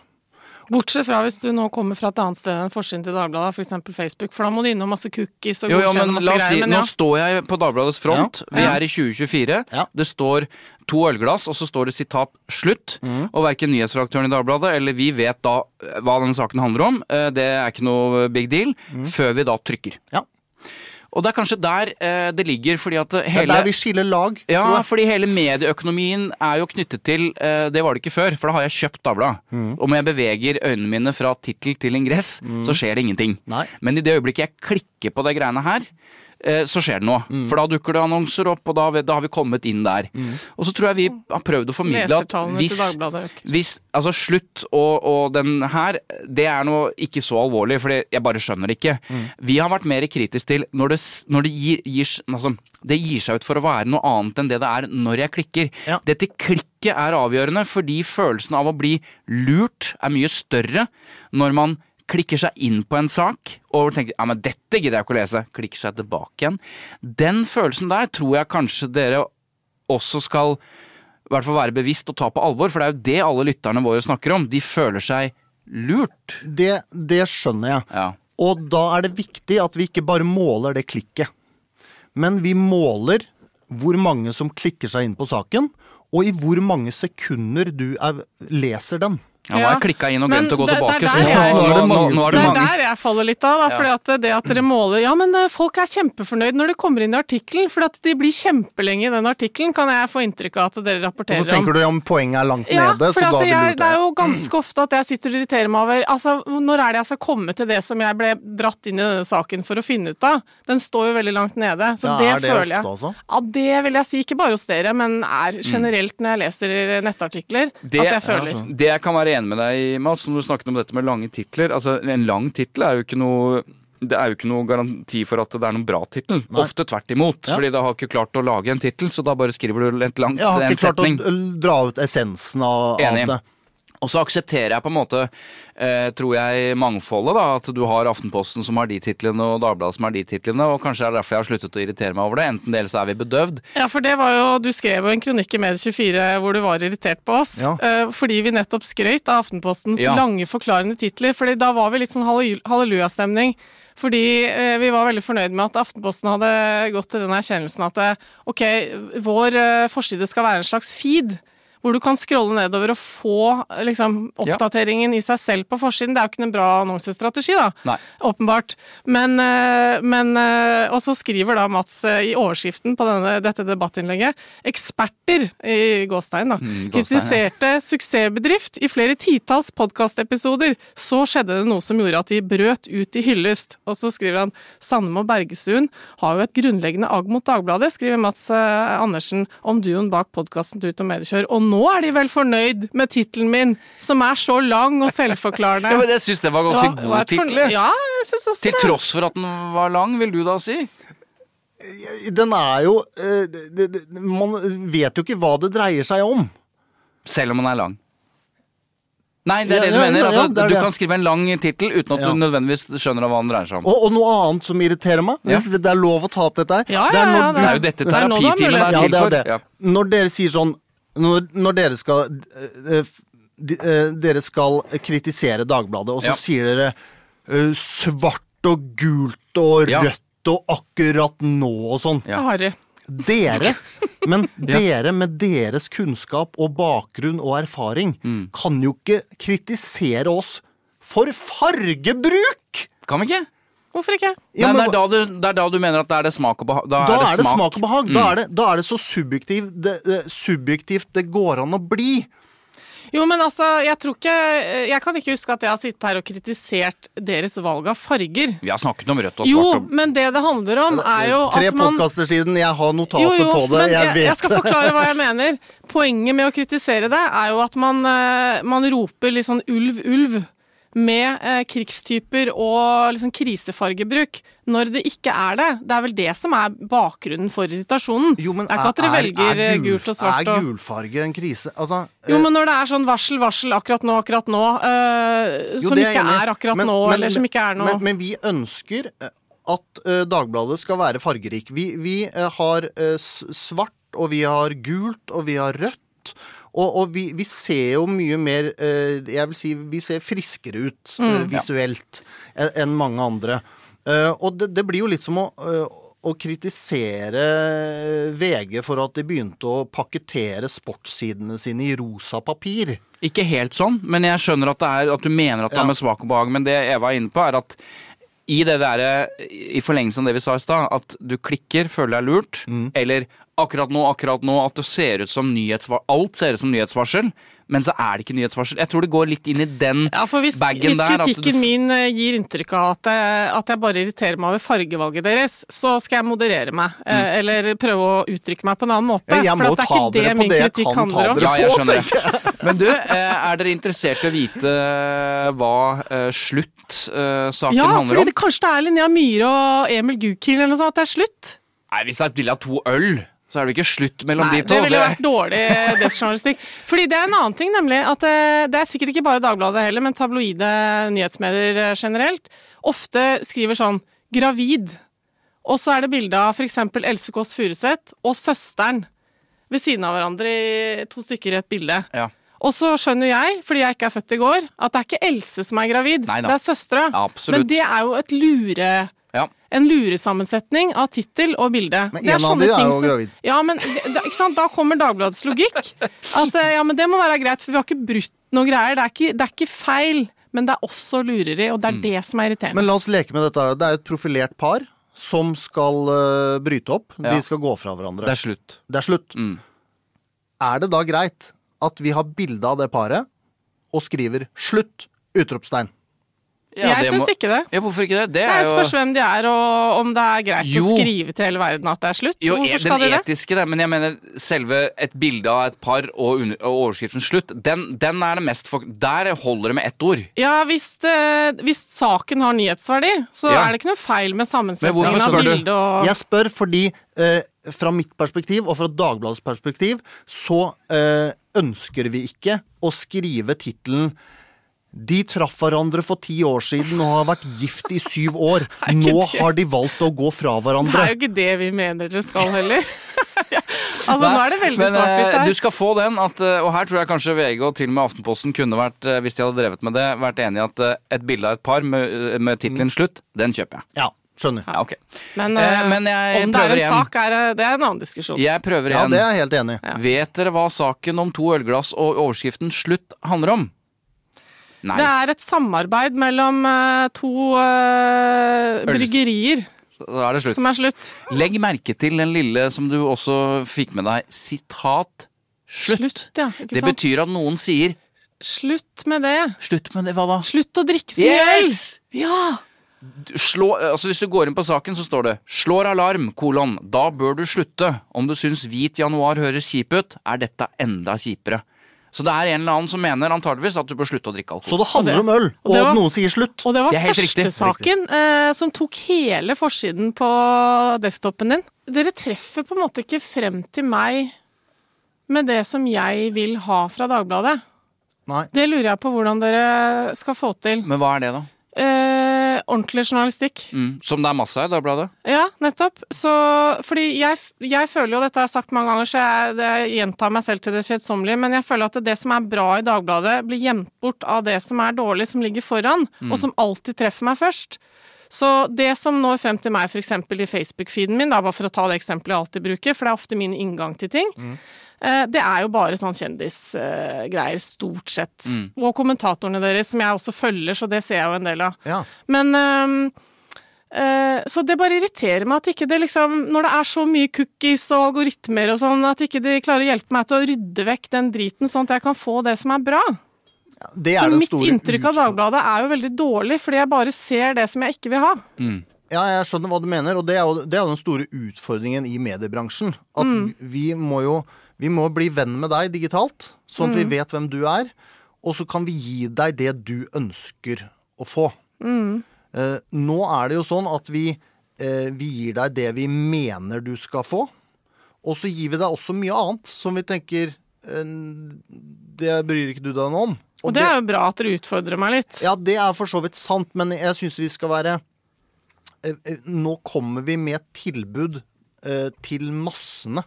Bortsett fra hvis du nå kommer fra et annet sted enn forsiden til Dagbladet, f.eks. Facebook, for da må du innom masse cookies og godkjenne masse la oss si, greier. Men Nå står jeg på Dagbladets front. Vi er i 2024. Ja. Det står to ølglass, og så står det sitat 'slutt'. Mm. Og verken nyhetsredaktøren i Dagbladet eller vi vet da hva denne saken handler om. Eh, Det er ikke noe big deal. Før vi da trykker. Mm. Ja. Og det er kanskje der eh, det ligger, fordi at hele Det er der vi skiller lag. Ja, fordi hele medieøkonomien er jo knyttet til eh, Det var det ikke før, for da har jeg kjøpt Dagbladet. Mm. Og når jeg beveger øynene mine fra tittel til ingress, så skjer det ingenting. Nei. Men i det øyeblikket jeg klikker på de greiene her, så skjer det noe. Mm. For da dukker det annonser opp, og da, da har vi kommet inn der. Og så tror jeg vi har prøvd å formidle at hvis, hvis Altså, slutt og, og den her, det er noe ikke så alvorlig, for jeg bare skjønner det ikke. Mm. Vi har vært mer kritisk til når det, når det gir, gir altså, det gir seg ut for å være noe annet enn det det er når jeg klikker. Ja. Dette klikket er avgjørende, fordi følelsen av å bli lurt er mye større når man klikker seg inn på en sak og tenker ja, men dette gidder jeg ikke å lese, klikker seg tilbake igjen. Den følelsen der tror jeg kanskje dere også skal i hvert fall være bevisst og ta på alvor, for det er jo det alle lytterne våre snakker om. De føler seg lurt. Det, det skjønner jeg. Ja. Og da er det viktig at vi ikke bare måler det klikket, men vi måler hvor mange som klikker seg inn på saken, og i hvor mange sekunder du er, leser den. Ja, nå har jeg klikka inn og glemt å gå det- det tilbake, så nå, nå, nå, nå, nå er Det det er der jeg faller litt av, da. Fordi at det at dere måler Ja, men eh, folk er kjempefornøyd når det kommer inn i artikkelen, for at de blir kjempelenge i den artikkelen, kan jeg få inntrykk av at dere Og rapporterer så tenker du om poenget er langt Ja, nede, for så at da jeg, blir det er jo ganske ofte at jeg sitter og irriterer meg over Altså, når er det jeg skal komme til det som jeg ble dratt inn i denne saken for å finne ut av? Den står jo veldig langt nede, så Ja, det, er det føler jeg. ofte, altså? Ja, det vil jeg si, ikke bare hos dere, men er generelt når jeg leser nettartikler, Det- at jeg føler. Det jeg kan være enig med deg Mats, når du snakket om dette med lange titler. Altså, en lang tittel er jo ikke noe det er jo ikke noe garanti for at det er noen bra tittel. Ofte tvert imot. Ja. Fordi da har ikke klart å lage en tittel, så da bare skriver du et langt, Jeg har ikke klart setning. å dra ut essensen av, av det. Og så aksepterer jeg på en måte, eh, tror jeg, mangfoldet. da, At du har Aftenposten som har de titlene, og Dagbladet som har de titlene. Og kanskje det er derfor jeg har sluttet å irritere meg over det. Enten så er vi bedøvd. Ja, for det var jo, Du skrev jo en kronikk i Medie24 hvor du var irritert på oss. Ja. eh, fordi vi nettopp skrøt av Aftenpostens Ja. lange forklarende titler. fordi da var vi litt sånn halleluja- hallelujastemning. Fordi eh, vi var veldig fornøyd med at Aftenposten hadde gått til den erkjennelsen at eh, ok, vår eh, forside skal være en slags feed. Hvor du kan scrolle nedover og få liksom, oppdateringen i seg selv på forsiden. Det er jo ikke en bra annonsestrategi, da. Nei. Åpenbart. Men, eh, men eh, Og så skriver da Mats eh, i overskriften på denne, dette debattinnlegget eksperter i gåstein da, Mm, gåstein, ja. kritiserte suksessbedrift i flere titalls podkastepisoder. Så skjedde det noe som gjorde at de brøt ut i hyllest. Og så skriver han Sandemo Bergestuen har jo et grunnleggende agg mot Dagbladet, skriver Mats Andersen om duoen bak podkasten Tut og Mediekjør. Og nå er de vel fornøyd med tittelen min, som er så lang og selvforklarende. Ja, men Jeg syns det var ganske Det god tittel. Ja, jeg synes også Til det. tross for at den var lang, vil du da si? Den er jo eh, det, det, Man vet jo ikke hva det dreier seg om. Selv om den er lang. Nei, det er Ja, det du mener. ja, At ja, du- det er du kan skrive en lang tittel uten at Ja. du nødvendigvis skjønner hva den dreier seg om. Og, og noe annet som irriterer meg, Ja. hvis det er lov å ta opp dette her Ja, det ja, er ja, Det er jo dette Det er nå terapitimen er Ja, til det er for. det. Ja. Når dere sier sånn Når, når dere skal eh, de- eh, Dere skal kritisere Dagbladet, og så Ja. sier dere eh, svart og gult og Ja. rødt og akkurat nå og sånn. Ja. Harry. Dere, men dere med deres kunnskap og bakgrunn og erfaring Mm. kan jo ikke kritisere oss for fargebruk! Kan vi ikke? Hvorfor ikke? Ja, men det, er da du, det er da du mener at det er det smak og behag? Da er det smak. smak og behag. Da, Mm. er det, da er det så subjektiv, det, det, subjektivt det går an å bli. Jo, men altså, jeg tror ikke Jeg kan ikke huske at jeg har sittet her og kritisert deres valg av farger. Vi har snakket om rødt og svart. Jo, og... men det det handler om, er jo Tre at man Tre podkaster siden, jeg har notater jo, jo, på det. Jeg jeg, vet jeg skal forklare hva jeg mener. Poenget med å kritisere det er jo at man, eh, man roper litt sånn ulv, ulv med eh, krigstyper og liksom krisefargebruk, når det ikke er det. Det er vel det som er bakgrunnen for irritasjonen. Jo, men er gul- og svart. Er gulfarge en krise? Altså, Jo, eh, men når det er sånn varsel, varsel, akkurat nå, akkurat nå, eh, jo, som er ikke er akkurat Men- nå, men- eller som ikke er nå Men, men vi ønsker eh, at eh, Dagbladet skal være fargerik. Vi, vi eh, har eh, svart, og vi har gult, og vi har rødt. Og, og vi, vi ser jo mye mer eh, Jeg vil si vi ser friskere ut Mm. eh, visuelt enn enn mange andre. Eh, og det, det blir jo litt som å å kritisere VG for at de begynte å pakkettere sportssidene sine i rosa papir. Ikke helt sånn, men jeg skjønner at, det er, at du mener at det Ja. er med smak og behag. Men det Eva er inne på, er at i det der, I forlengelsen av det vi sa i stad, at du klikker, føler deg lurt, Mm. eller akkurat nå, akkurat nå, at det ser ut som Alt ser ut som nyhetsvarsel, men så er det ikke nyhetsvarsel. Jeg tror det går litt inn i den Ja, for hvis, bagen hvis der. Hvis kritikken du- min eh, gir inntrykk av at jeg, at jeg bare irriterer meg over fargevalget deres, så skal jeg moderere meg. Mm. Eller prøve å uttrykke meg på en annen måte. Ja, jeg for må at det er ikke det min kritikk handler om. Ja, jeg skjønner. Men du, eh, er dere interessert i å vite hva eh, sluttsaken Ja, handler fordi om? det, kanskje det er Linnea Myhre og Emil Gukild eller noe sånt, at det er slutt? Nei, Hvis det er et bilde av to øl, så er det ikke slutt mellom Nei, de to. det ville vært dårlig deskjournalistikk. Fordi det er en annen ting, nemlig at eh, det er sikkert ikke bare Dagbladet heller, men tabloide nyhetsmedier eh, generelt ofte skriver sånn 'gravid', og så er det bilde av f.eks. Else Kåss Furuseth og søsteren ved siden av hverandre i to stykker i et bilde. Ja. Og så skjønner jeg, fordi jeg ikke er født i går, at det er ikke Else som er gravid, Neida. det er søstera. Ja. Men det er jo et lure... Ja. En luresammensetning av tittel og bilde. Men en av de er jo som- gravid. Ja, men da, ikke sant? da kommer Dagbladets logikk. At eh, ja, men det må være greit, for vi har ikke brutt noen greier. Det er ikke, det er ikke feil, men det er også lureri, og det er det som er irriterende. Men la oss leke med dette. Det er et profilert par som skal uh, bryte opp. Ja. De skal gå fra hverandre. Det er slutt. Det er slutt. Mm. Er det da greit at vi har bilde av det paret og skriver 'slutt'? Utropstegn. Ja, jeg det syns må- ikke det. Ja, hvorfor ikke det? Det Det er jo spørs hvem de er, og om det er greit Jo. å skrive til hele verden at det er slutt. jo, Hvorfor skal den de det? etiske, det, men jeg mener selve et bilde av et par og, under, og overskriften 'slutt', den, den er det mest for Der holder det med ett ord. Ja, hvis, det, hvis saken har nyhetsverdi, så Ja. er det ikke noe feil med Men sammensetningen av bildet og Jeg spør fordi eh, fra mitt perspektiv og fra Dagbladets perspektiv så eh, ønsker vi ikke å skrive tittelen de traff hverandre for ti år siden og har vært gift i syv år. Nå har de valgt å gå fra hverandre. Det er jo ikke det vi mener dere skal heller. altså, nå er det veldig svart-hvitt eh, her. Du skal få den, at, eh, og her tror jeg kanskje VG og til og med Aftenposten kunne vært, hvis de hadde drevet med det, vært enig i at et bilde av et par med, med tittelen 'slutt', den kjøper jeg. Ja, skjønner. Ja, okay. Men, Eh, eh, men jeg om det er en igjen. sak, er det, det er en annen diskusjon. Jeg prøver Ja, igjen. det er jeg helt enig i. Ja. Vet dere hva saken om to ølglass og overskriften 'slutt' handler om? Nei. Det er et samarbeid mellom uh, to uh, bryggerier Så er det slutt. som er slutt. Legg merke til den lille som du også fikk med deg. Sitat 'slutt'. ja. Ikke Det betyr at noen sier Slutt med det. 'slutt med det', hva da? Slutt å drikke så mye øl! Yes! Ja! Slå, altså Hvis du går inn på saken, så står det 'slår alarm', kolon. Da bør du slutte. Om du syns hvit januar høres kjip ut, er dette enda kjipere. Så det er en eller annen som mener antageligvis at du bør slutte å drikke alkohol. Så det handler om øl, og og at var- noen sier slutt. Og det var Det er første saken eh, som tok hele forsiden på desktopen din. Dere treffer på en måte ikke frem til meg med det som jeg vil ha fra Dagbladet. Nei. Det lurer jeg på hvordan dere skal få til. Men hva er det, da? Ordentlig journalistikk. Mm. Som det er masse av i Dagbladet? Ja, nettopp. Så, fordi jeg, jeg føler jo, dette har jeg sagt mange ganger, så jeg, det jeg gjentar meg selv til det kjedsommelige, men jeg føler at det som er bra i Dagbladet, blir gjemt bort av det som er dårlig, som ligger foran, og som alltid treffer meg først. Så det som når frem til meg, f.eks. i Facebook-feeden min, da, bare for å ta det eksempelet jeg alltid bruker, for det er ofte min inngang til ting, eh, det er jo bare sånn kjendisgreier, stort sett. Og kommentatorene deres, som jeg også følger, så det ser jeg jo en del av. Ja. Men øhm, øh, Så det bare irriterer meg at ikke det liksom Når det er så mye cookies og algoritmer og sånn, at ikke de klarer å hjelpe meg til å rydde vekk den driten, sånn at jeg kan få det som er bra. Det Så er den mitt inntrykk av. Dagbladet er jo veldig dårlig, fordi jeg bare ser det som jeg ikke vil ha. Ja, jeg skjønner hva du mener, og det er jo, det er jo den store utfordringen i mediebransjen. At Mm. vi må jo vi må bli venn med deg digitalt, sånn at Mm. vi vet hvem du er. Og så kan vi gi deg det du ønsker å få. Mm. Eh, nå er det jo sånn at vi, eh, vi gir deg det vi mener du skal få. Og så gir vi deg også mye annet som vi tenker eh, Det bryr ikke du deg noe om. Og det er jo bra at dere utfordrer meg litt. Ja, det er for så vidt sant, men jeg syns vi skal være eh, eh, Nå kommer vi med tilbud eh, til massene.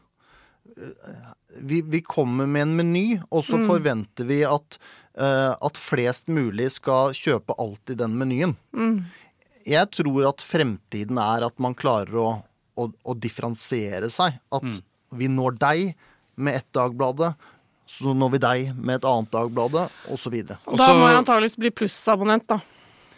Vi, vi kommer med en meny, og så forventer vi at, uh, at flest mulig skal kjøpe alt i den menyen. Jeg tror at fremtiden er at man klarer å, å, å differensiere seg. At vi når deg med ett Dagbladet, så når vi deg med et annet Dagbladet, osv. Og da må jeg antakeligvis bli plussabonnent, da.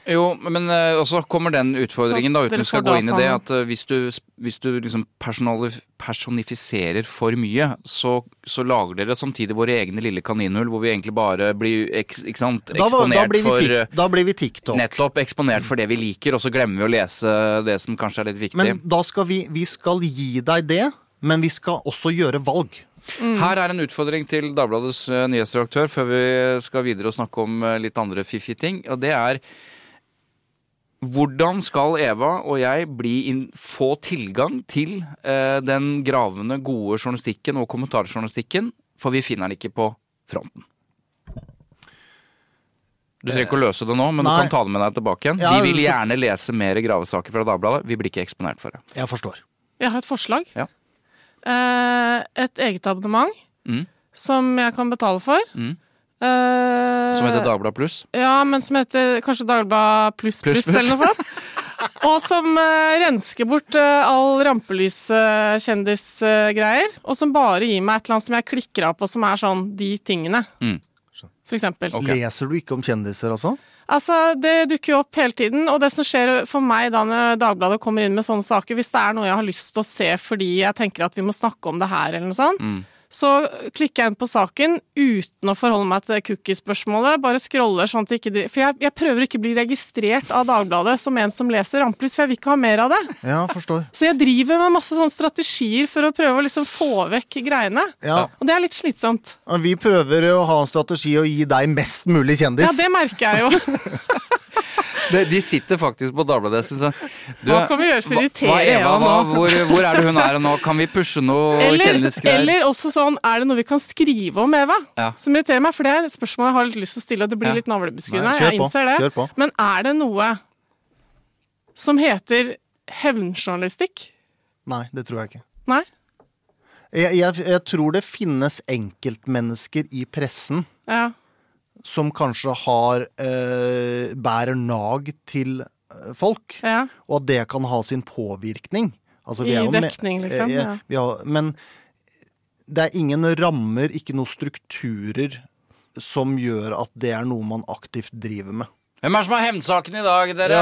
Jo, men eh, også kommer den utfordringen, da, uten du skal gå inn i det, at eh, hvis du, hvis du liksom personifiserer for mye, så, så lager dere samtidig våre egne lille kaninhull, hvor vi egentlig bare blir sant, Da, da, eksponert blir for eh, da blir vi TikTok. Nettopp eksponert for det vi liker, og så glemmer vi å lese det som kanskje er litt viktig. Men da skal vi, vi skal gi deg det, men vi skal også gjøre valg. Her er en utfordring til Dagbladets nyhetsdirektør nyhetsredaktør før vi skal videre og snakke om eh, litt andre fiffige ting. Og det er hvordan skal Eva og jeg bli inn, få tilgang til eh, den gravende, gode journalistikken og kommentarjournalistikken? For vi finner den ikke på fronten. Du trenger ikke å løse det nå, men Nei. du kan ta det med deg tilbake igjen. Ja, vi vil gjerne lese mer gravesaker fra Dagbladet. Vi blir ikke eksponert for det. Jeg forstår. Jeg har et forslag. Ja. Eh, et eget abonnement Mm. som jeg kan betale for. Mm. Eh, Som heter Dagbladet Pluss. Ja, men som heter kanskje Dagbladet pluss Pluss, plus. eller noe sånt. Og som uh, rensker bort uh, all rampelyskjendisgreier. og som bare gir meg et eller annet som jeg klikker av på, som er sånn de tingene. Mm. For eksempel. Okay. Leser du ikke om kjendiser, altså? Altså, Det dukker jo opp hele tiden, og det som skjer for meg da når Dagbladet kommer inn med sånne saker, hvis det er noe jeg har lyst til å se fordi jeg tenker at vi må snakke om det her, eller noe sånt, Mm. Så klikker jeg inn på saken uten å forholde meg til det cookiespørsmålet. Bare scroller sånn at ikke de For jeg, jeg prøver ikke å bli registrert av Dagbladet som en som leser Rampelys, for jeg vil ikke ha mer av det. Ja, forstår. Så jeg driver med masse sånne strategier for å prøve å liksom få vekk greiene. Ja. Og det er litt slitsomt. Vi prøver å ha en strategi å gi deg mest mulig kjendis. Ja, det merker jeg jo. De, de sitter faktisk på Dagbladet. Hva kan vi gjøre for å irritere Eva, nå? hvor, hvor er det hun er nå? Kan vi pushe noe kjendisgreier? eller også sånn, er det noe vi kan skrive om Eva? Ja. Som irriterer meg, for det er et spørsmål jeg har litt lyst til å stille, og det blir Ja. litt navlebeskuende. Jeg innser det. Men er det noe som heter hevnjournalistikk? Nei, det tror jeg ikke. Nei? Jeg, jeg, jeg tror det finnes enkeltmennesker i pressen Ja. Som kanskje har eh, bærer nag til eh, folk, ja. og at det kan ha sin påvirkning. Altså, I dekning, liksom, eh, ja. vi har, men det er ingen rammer, ikke noen strukturer, som gjør at det er noe man aktivt driver med. Hvem er det som har hevnsaken i dag, dere?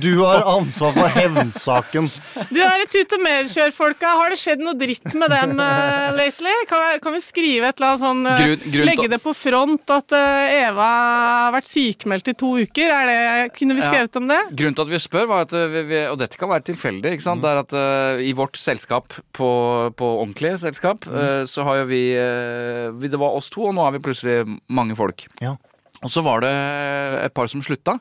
Du har ansvar for hevnsaken. De der tut og medkjør-folka, har det skjedd noe dritt med dem uh, lately? Kan, kan vi skrive et eller annet sånn uh, Grunn- grunn Legge det på front at uh, Eva har vært sykemeldt i to uker? Er det, kunne vi Ja. skrevet om det? Grunnen til at vi spør, var at eh, vi, vi, og dette kan være tilfeldig, ikke sant? det er at eh, i vårt selskap, på, på ordentlig selskap, eh, så har jo vi, eh, vi Det var oss to, og nå er vi plutselig mange folk. Ja. Og så var det et par som slutta.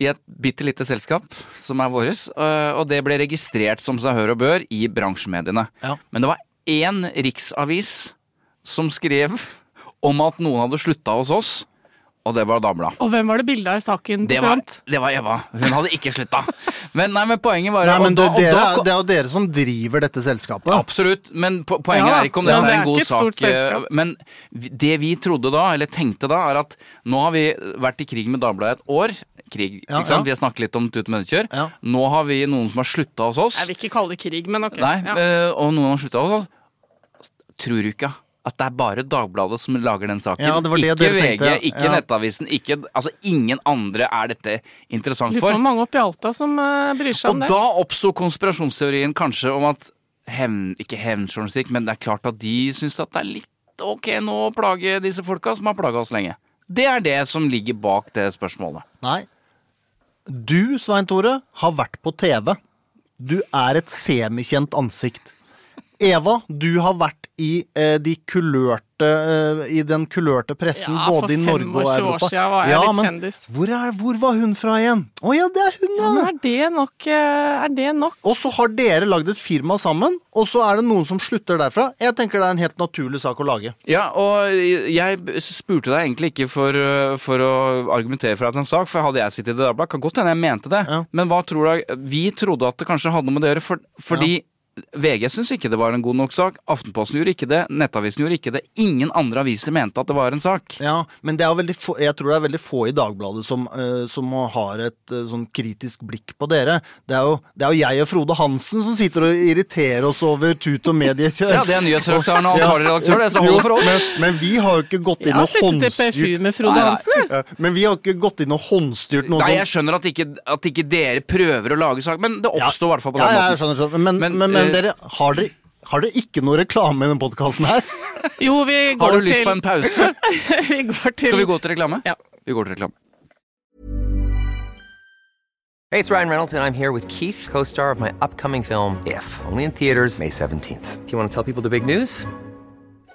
I et bitte lite selskap som er vårt, eh, og det ble registrert som seg hør og bør i bransjemediene. Ja. Men det var én riksavis som skrev om at noen hadde slutta hos oss, og det var damla. Og hvem var det bilde av i saken på Det var, front? det var Eva. Hun hadde ikke slutta. Men, nei, men poenget var Nei, men og da- og dere, da- det er jo dere som driver dette selskapet. Absolutt, men po poenget Ja, er ikke om ja, dette det er en god sak. eh, selskap. Men det vi trodde da, eller tenkte da, er at nå har vi vært i krig med Dagbladet et år. Krig, Ja, ikke sant? ja. Vi har snakket litt om tut og menneskekjør. Ja. Nå har vi noen som har slutta hos oss. Jeg vil ikke kalle det krig, men ok. Nei, ja. eh, og noen har slutta hos oss. Tror du ikke at det er bare Dagbladet som lager den saken? Ja, det var det ikke dere VG, tenkte, ikke ja. Nettavisen, ikke Altså ingen andre er dette interessant Lurer på for. hvor mange oppe i Alta som uh, bryr seg Og om det. Og da oppsto konspirasjonsteorien kanskje om at hevn, ikke hevnjournalistikk, men det er klart at de syns at det er litt ok nå å plage disse folka som har plaga oss lenge. Det er det som ligger bak det spørsmålet. Nei. Du, Svein Tore, har vært på TV. Du er et semikjent ansikt. Eva, du har vært i, eh, de kulørte, eh, i den kulørte pressen Ja, både i Norge og Europa. Ja, for 25 år siden var jeg litt kjendis. Hvor, er, hvor var hun fra igjen? Å ja, det er hun, Ja, ja! men er det nok? eh, Er det nok? Og så har dere lagd et firma sammen, og så er det noen som slutter derfra. Jeg tenker det er en helt naturlig sak å lage. Ja, og jeg spurte deg egentlig ikke for, uh, for å argumentere for at en sak, for hadde jeg sittet i Dagbladet, kan godt hende jeg mente det. Ja. Men hva tror du Vi trodde at det kanskje hadde noe med det å gjøre, for, fordi VG syns ikke det var en god nok sak. Aftenposten gjorde ikke det. Nettavisen gjorde ikke det. Ingen andre aviser mente at det var en sak. Ja, men det er veldig få, jeg tror det er veldig få i Dagbladet som, uh, som har et uh, sånn kritisk blikk på dere. Det er, jo, det er jo jeg og Frode Hansen som sitter og irriterer oss over tut og mediekjør. Ja, det er nyhetsredaktøren og ansvarlig redaktør, det, så holder for oss. Men, men vi har jo ikke gått Jeg inn har og sittet i håndstyrt PFU med Frode Nei, nei. Hansen. Men vi har ikke gått inn og håndstyrt noe Nei, jeg skjønner at ikke, at ikke dere prøver å lage sak, men det oppstår i hvert fall på Ja, den ja, jeg måten. skjønner, skjønner. Men, men, Men, men, dere, har dere, har dere ikke noe reklame i denne podkasten her? Jo, vi Har går du lyst til på en pause? vi går til Skal vi gå til reklame? Ja. Vi går til reklame. Hey, it's Ryan Reynolds, and I'm here with Keith, co star of my upcoming film, If, only in theaters, May 17th. Do you want to tell people the big news?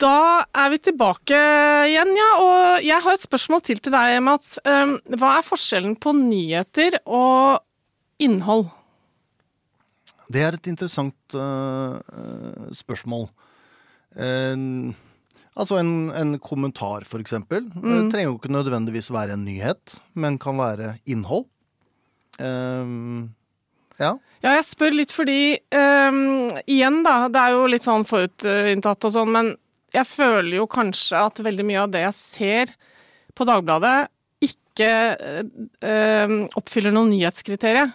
Da er vi tilbake igjen, ja. Og jeg har et spørsmål til til deg, Mats. Um, hva er forskjellen på nyheter og innhold? Det er et interessant uh, spørsmål. Uh, altså en, en, kommentar, for eksempel. Mm. Det trenger jo ikke nødvendigvis være en nyhet, men kan være innhold. Uh, ja. ja. jeg spør litt fordi um, Igjen, da. Det er jo litt sånn forutinntatt og sånn, men jeg føler jo kanskje at veldig mye av det jeg ser på Dagbladet, ikke øh, oppfyller noen nyhetskriterier.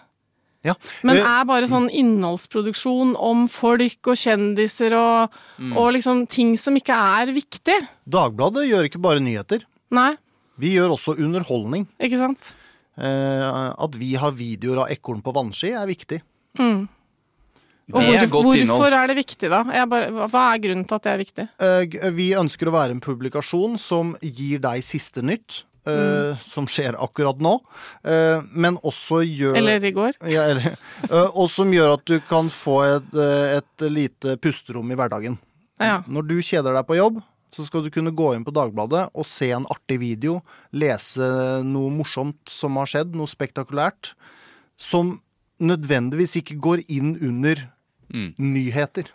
Ja. Men eh, er bare sånn innholdsproduksjon om folk og kjendiser og, mm. og liksom ting som ikke er viktig. Dagbladet gjør ikke bare nyheter. Nei. Vi gjør også underholdning. Ikke sant? Eh, at vi har videoer av ekorn på vannski, er viktig. Mm. Og hvor, hvorfor innhold. er det viktig, da? Bare, hva er grunnen til at det er viktig? Uh, vi ønsker å være en publikasjon som gir deg siste nytt. Uh, mm. Som skjer akkurat nå. Uh, men også gjør Eller i går. Ja, eller, og som gjør at du kan få et, et lite pusterom i hverdagen. Ja. Når du kjeder deg på jobb, så skal du kunne gå inn på Dagbladet og se en artig video, lese noe morsomt som har skjedd, noe spektakulært, som nødvendigvis ikke går inn under Mm. Nyheter.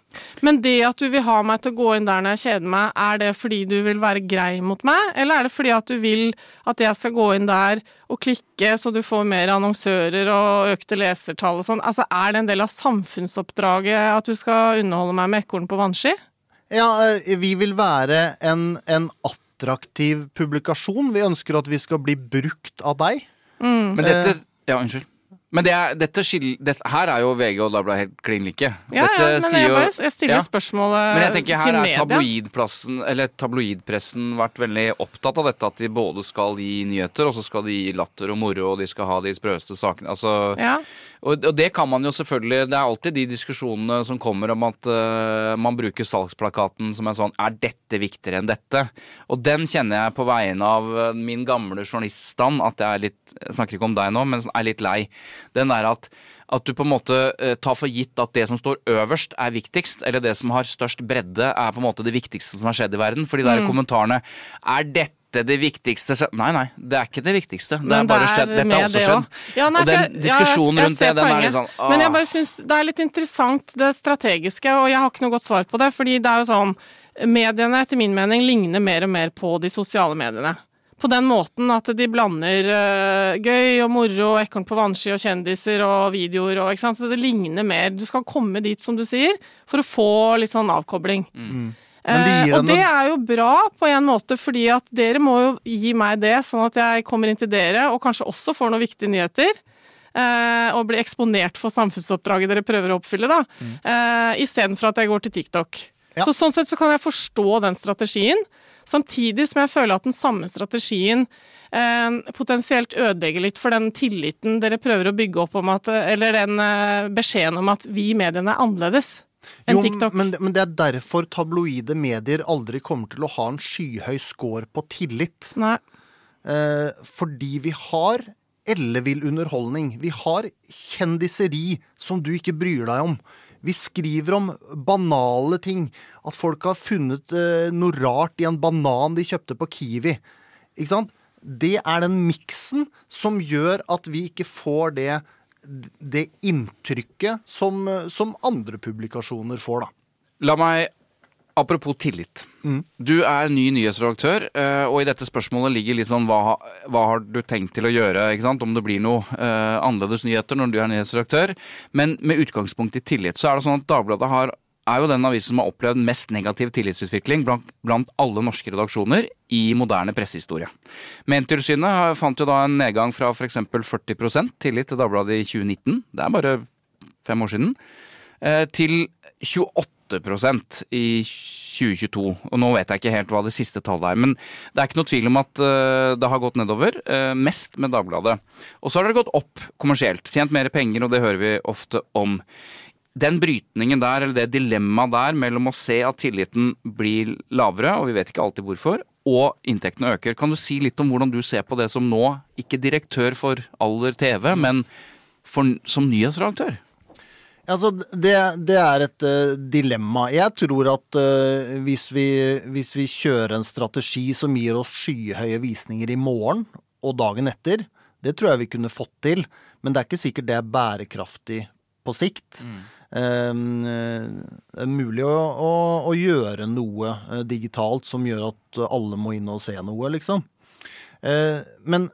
Men det at du vil ha meg til å gå inn der når jeg kjeder meg, er det fordi du vil være grei mot meg, eller er det fordi at du vil at jeg skal gå inn der og klikke så du får mer annonsører og økte lesertall og sånn? Altså, er det en del av samfunnsoppdraget at du skal underholde meg med ekorn på vannski? Ja, eh, vi vil være en, en attraktiv publikasjon. Vi ønsker at vi skal bli brukt av deg. Mm. Men dette Ja, unnskyld. Men det er, dette, dette, her er jo VG og Dagbladet helt klin like. Ja, ja, men jeg, bare, jeg stiller ja. spørsmålet Men jeg tenker her er tabloidplassen, eller tabloidpressen vært veldig opptatt av dette. At de både skal gi nyheter, og så skal de gi latter og moro, og de skal ha de sprøeste sakene. Altså, ja. Og, og, det kan man jo selvfølgelig Det er alltid de diskusjonene som kommer om at uh, man bruker salgsplakaten som en sånn Er dette viktigere enn dette? Og den kjenner jeg på vegne av eh, min gamle journaliststand at jeg er litt Jeg snakker ikke om deg nå, men er litt lei den der at, at du på en måte eh, tar for gitt at det som står øverst, er viktigst, eller det som har størst bredde, er på en måte det viktigste som har skjedd i verden. For de der mm. kommentarene Er dette det viktigste Nei, nei, det er ikke det viktigste. Det er bare skjedd. Dette har også skjedd. Ja, og den diskusjonen ja, jeg, jeg rundt det, den er litt sånn åh. Men jeg bare syns det er litt interessant, det strategiske, og jeg har ikke noe godt svar på det, fordi det er jo sånn Mediene, etter min mening, ligner mer og mer på de sosiale mediene på den måten at de blander uh, gøy og moro og ekorn på vannski og kjendiser og videoer og ikke sant. Så det ligner mer Du skal komme dit, som du sier, for å få litt sånn avkobling. Mm. Uh, og det er jo bra på en måte, fordi at dere må jo gi meg det, sånn at jeg kommer inn til dere og kanskje også får noen viktige nyheter. Uh, og blir eksponert for samfunnsoppdraget dere prøver å oppfylle, da. Mm. Uh, Istedenfor at jeg går til TikTok. Ja. Så sånn sett så kan jeg forstå den strategien. Samtidig som jeg føler at den samme strategien eh, potensielt ødelegger litt for den tilliten dere prøver å bygge opp om at Eller den eh, beskjeden om at vi i mediene er annerledes. TikTok. Men, men, det er derfor tabloide medier aldri kommer til å ha en skyhøy score på tillit. Eh, fordi vi har ellevill underholdning. Vi har kjendiseri som du ikke bryr deg om. Vi skriver om banale ting. At folk har funnet eh, noe rart i en banan de kjøpte på Kiwi. Ikke sant? Det er den miksen som gjør at vi ikke får det, det inntrykket som, som andre publikasjoner får, da. La meg Apropos tillit. Mm. Du er ny nyhetsredaktør, eh, og i dette spørsmålet ligger litt sånn hva, hva har du tenkt til å gjøre? Om det blir noe uh, annerledes nyheter når du er nyhetsredaktør. Men med utgangspunkt i tillit, så er det sånn at Dagbladet har, er jo den avisen som har opplevd mest negativ tillitsutvikling blant, blant alle norske redaksjoner i moderne pressehistorie. Medtilsynet fant jo da en nedgang fra f.eks. 40 tillit til Dagbladet i 2019, det er bare fem år siden, uh, til 28% i 2022. Og nå vet jeg ikke helt hva det siste tallet er, men det er ikke noe tvil om at uh, det har gått nedover. Uh, mest med Dagbladet. Og så har det gått opp kommersielt. Tjent mer penger, og det hører vi ofte om. Den brytningen der, eller det dilemmaet der mellom å se at tilliten blir lavere, og vi vet ikke alltid hvorfor, og inntektene øker. Kan du si litt om hvordan du ser på det som nå, ikke direktør for Aller TV, men for, som nyhetsredaktør? Altså, det, det er et uh, dilemma. Jeg tror at uh, hvis, vi, hvis, vi, kjører en strategi som gir oss skyhøye visninger i morgen og dagen etter, det tror jeg vi kunne fått til. Men det er ikke sikkert det er bærekraftig på sikt. Mm. Uh, det er mulig å, å, å, gjøre noe digitalt som gjør at alle må inn og se noe, liksom. men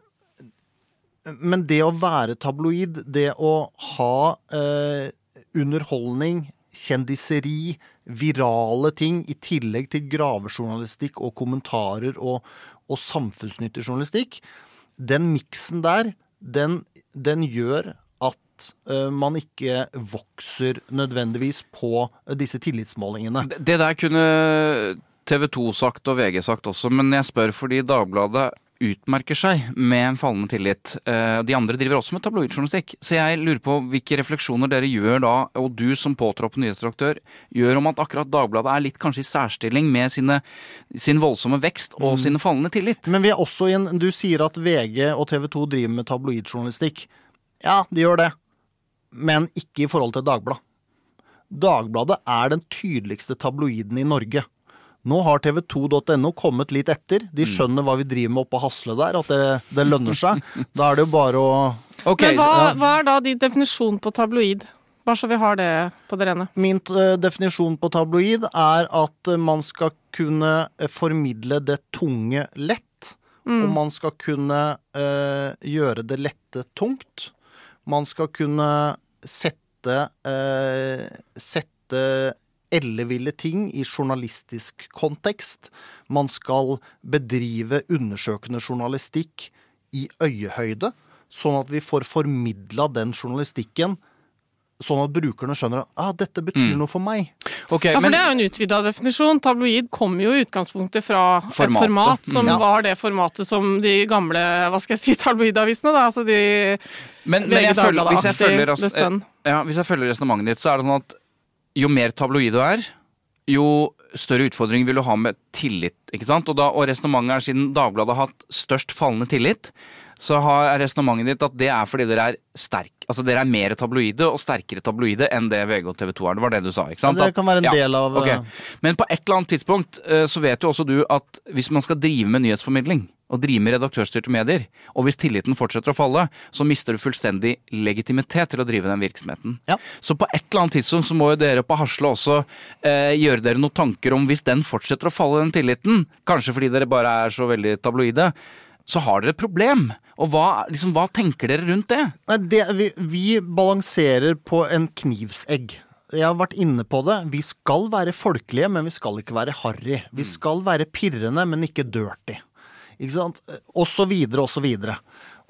men det å være tabloid, det å ha eh, underholdning, kjendiseri, virale ting, i tillegg til gravejournalistikk og kommentarer og, og samfunnsnyttig journalistikk, den miksen der, den, den gjør at uh, man ikke vokser nødvendigvis på disse tillitsmålingene. Det der kunne TV 2 sagt og VG sagt også, men jeg spør fordi Dagbladet utmerker seg med en fallende tillit. Eh, de andre driver også med tabloidjournalistikk. Så jeg lurer på hvilke refleksjoner dere gjør da, og du som påtroppende nyhetsredaktør, gjør om at akkurat Dagbladet er litt kanskje i særstilling med sine, sin voldsomme vekst og mm. sine fallende tillit. Men vi er også i en Du sier at VG og TV 2 driver med tabloidjournalistikk. Ja, de gjør det. Men ikke i forhold til Dagbladet. Dagbladet er den tydeligste tabloiden i Norge. Nå har tv2.no kommet litt etter. De mm. skjønner hva vi driver med oppe på Hasle der, at det, det, lønner seg. Da er det jo bare å okay, Men hva, hva, er da din definisjon på tabloid? Bare så vi har det på det rene. Min uh, definisjon på tabloid er at uh, man skal kunne uh, formidle det tunge lett. Mm. Og man skal kunne gjøre det lette tungt. Man skal kunne sette, sette elleville ting i journalistisk kontekst. Man skal bedrive undersøkende journalistikk i øyehøyde, sånn at vi får formidla den journalistikken sånn at brukerne skjønner at ah, dette betyr mm. noe for meg. Okay, ja, for men... Det er jo en utvida definisjon. Tabloid kommer jo i utgangspunktet fra formatet. et format som ja. var det formatet som de gamle hva skal jeg si, tabloidavisene, da. Altså de men, men jeg føler, hvis jeg følger, ja, hvis jeg følger resonnementet ditt, så er det sånn at jo mer tabloid du er, jo større utfordring vil du ha med tillit. ikke sant? Og, da, og resonnementet er siden Dagbladet har hatt størst fallende tillit, så har resonnementet ditt at det er fordi dere er sterk, altså dere er mer tabloide og sterkere tabloide enn det VG og TV 2 er. Det var det du sa, ikke sant? Ja, det kan være en del av okay. Eh, Men på et eller annet tidspunkt eh, så vet jo også du at hvis man skal drive med nyhetsformidling, og drive med redaktørstyrte medier. Og hvis tilliten fortsetter å falle, så mister du fullstendig legitimitet til å drive den virksomheten. Ja. Så på et eller annet tidspunkt så må jo dere på Hasle også eh, gjøre dere noen tanker om hvis den fortsetter å falle, den tilliten, kanskje fordi dere bare er så veldig tabloide, så har dere et problem. Og hva, liksom, hva tenker dere rundt det? Nei, det vi, vi balanserer på en knivsegg jeg har vært inne på det. Vi skal være folkelige, men vi skal ikke være harry. Vi mm. skal være pirrende, men ikke dirty. Ikke sant? Og så videre og så videre.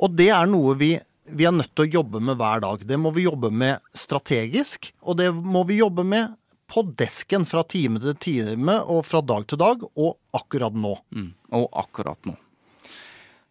Og det er noe vi, vi er nødt til å jobbe med hver dag. Det må vi jobbe med strategisk, og det må vi jobbe med på desken fra time til time og fra dag til dag, og akkurat nå. Mm. Og akkurat nå.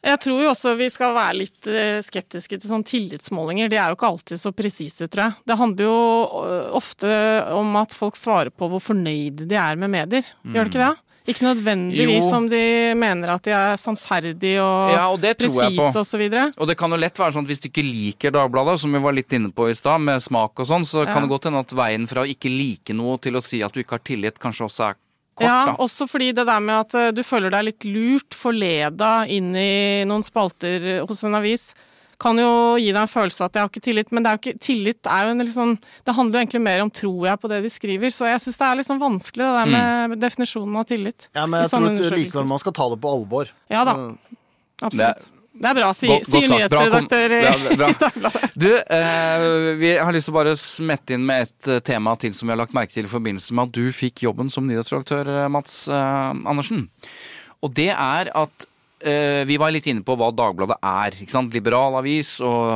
Jeg tror jo også vi skal være litt eh, skeptiske til sånne tillitsmålinger. De er jo ikke alltid så presise, tror jeg. Det handler jo eh, ofte om at folk svarer på hvor fornøyde de er med medier. Mm. Gjør det ikke det? Ikke nødvendigvis jo. om de mener at de er sannferdige og, ja, og presise osv. Og, og det kan jo lett være sånn at hvis du ikke liker Dagbladet, som vi var litt inne på i stad, med smak og sånn, så ja. kan det godt hende at veien fra å ikke like noe til å si at du ikke har tillit, kanskje også er kort. Ja, da. også fordi det der med at eh, du føler deg litt lurt, forleda inn i noen spalter hos en avis kan jo gi deg en følelse av at jeg har ikke tillit, men det er jo ikke, tillit er jo en liksom Det handler jo egentlig mer om tror jeg på det de skriver, så jeg syns det er liksom vanskelig det der med mm. definisjonen av tillit. Ja, men jeg tror likevel man skal ta det på alvor. Ja da. Mm. Absolutt. Det er bra, sier si nyhetsredaktør i Dagbladet. Du, eh, vi har lyst til å bare smette inn med et eh, tema til som vi har lagt merke til i forbindelse med at du fikk jobben som nyhetsredaktør, eh, Mats eh, Andersen. Og det er at vi var litt inne på hva Dagbladet er. ikke sant? Liberal avis, og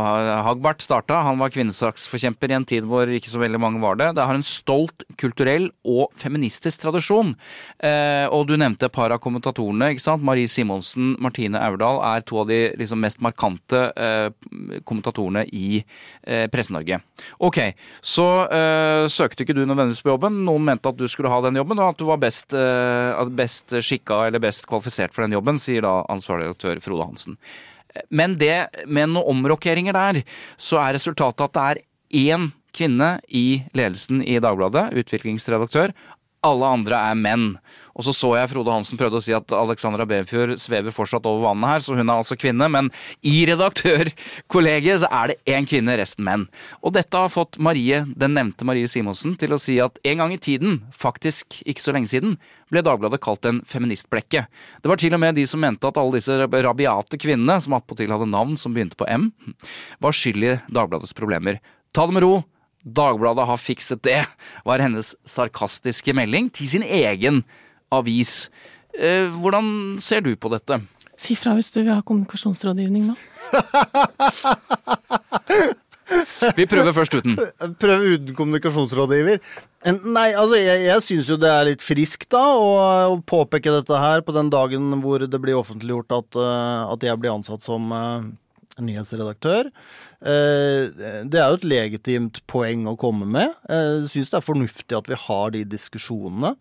Hagbart starta. Han var kvinnesaksforkjemper i en tid hvor ikke så veldig mange var det. Det har en stolt kulturell og feministisk tradisjon. Eh, og du nevnte et par av kommentatorene. ikke sant? Marie Simonsen, Martine Aurdal er to av de liksom, mest markante eh, kommentatorene i Presse-Norge. Ok, så søkte ikke du nødvendigvis på jobben. Noen mente at du skulle ha den jobben, og at du var best, best skikka eller best kvalifisert for den jobben, sier da ansvarlig redaktør Frode Hansen. Men det, med noen omrokeringer der, så er resultatet at det er én kvinne i ledelsen i Dagbladet, utviklingsredaktør. Alle andre er menn. Og så så jeg Frode Hansen prøvde å si at Alexandra Befjord svever fortsatt over vannet her, så hun er altså kvinne. Men i redaktørkollegiet så er det én kvinne, resten menn. Og dette har fått Marie, den nevnte Marie Simonsen til å si at en gang i tiden, faktisk ikke så lenge siden, ble Dagbladet kalt en feministblekke. Det var til og med de som mente at alle disse rabiate kvinnene, som attpåtil hadde navn som begynte på M, var skyld i Dagbladets problemer. Ta det med ro. Dagbladet har fikset det, var hennes sarkastiske melding til sin egen avis. Eh, hvordan ser du på dette? Si fra hvis du vil ha kommunikasjonsrådgivning nå. Vi prøver først uten. Prøv uten kommunikasjonsrådgiver. Nei, altså jeg, jeg syns jo det er litt friskt da å, å, påpeke dette her på den dagen hvor det blir offentliggjort at, uh, at jeg blir ansatt som uh, nyhetsredaktør. Uh, det er jo et legitimt poeng å komme med. Syns det er fornuftig at vi har de diskusjonene.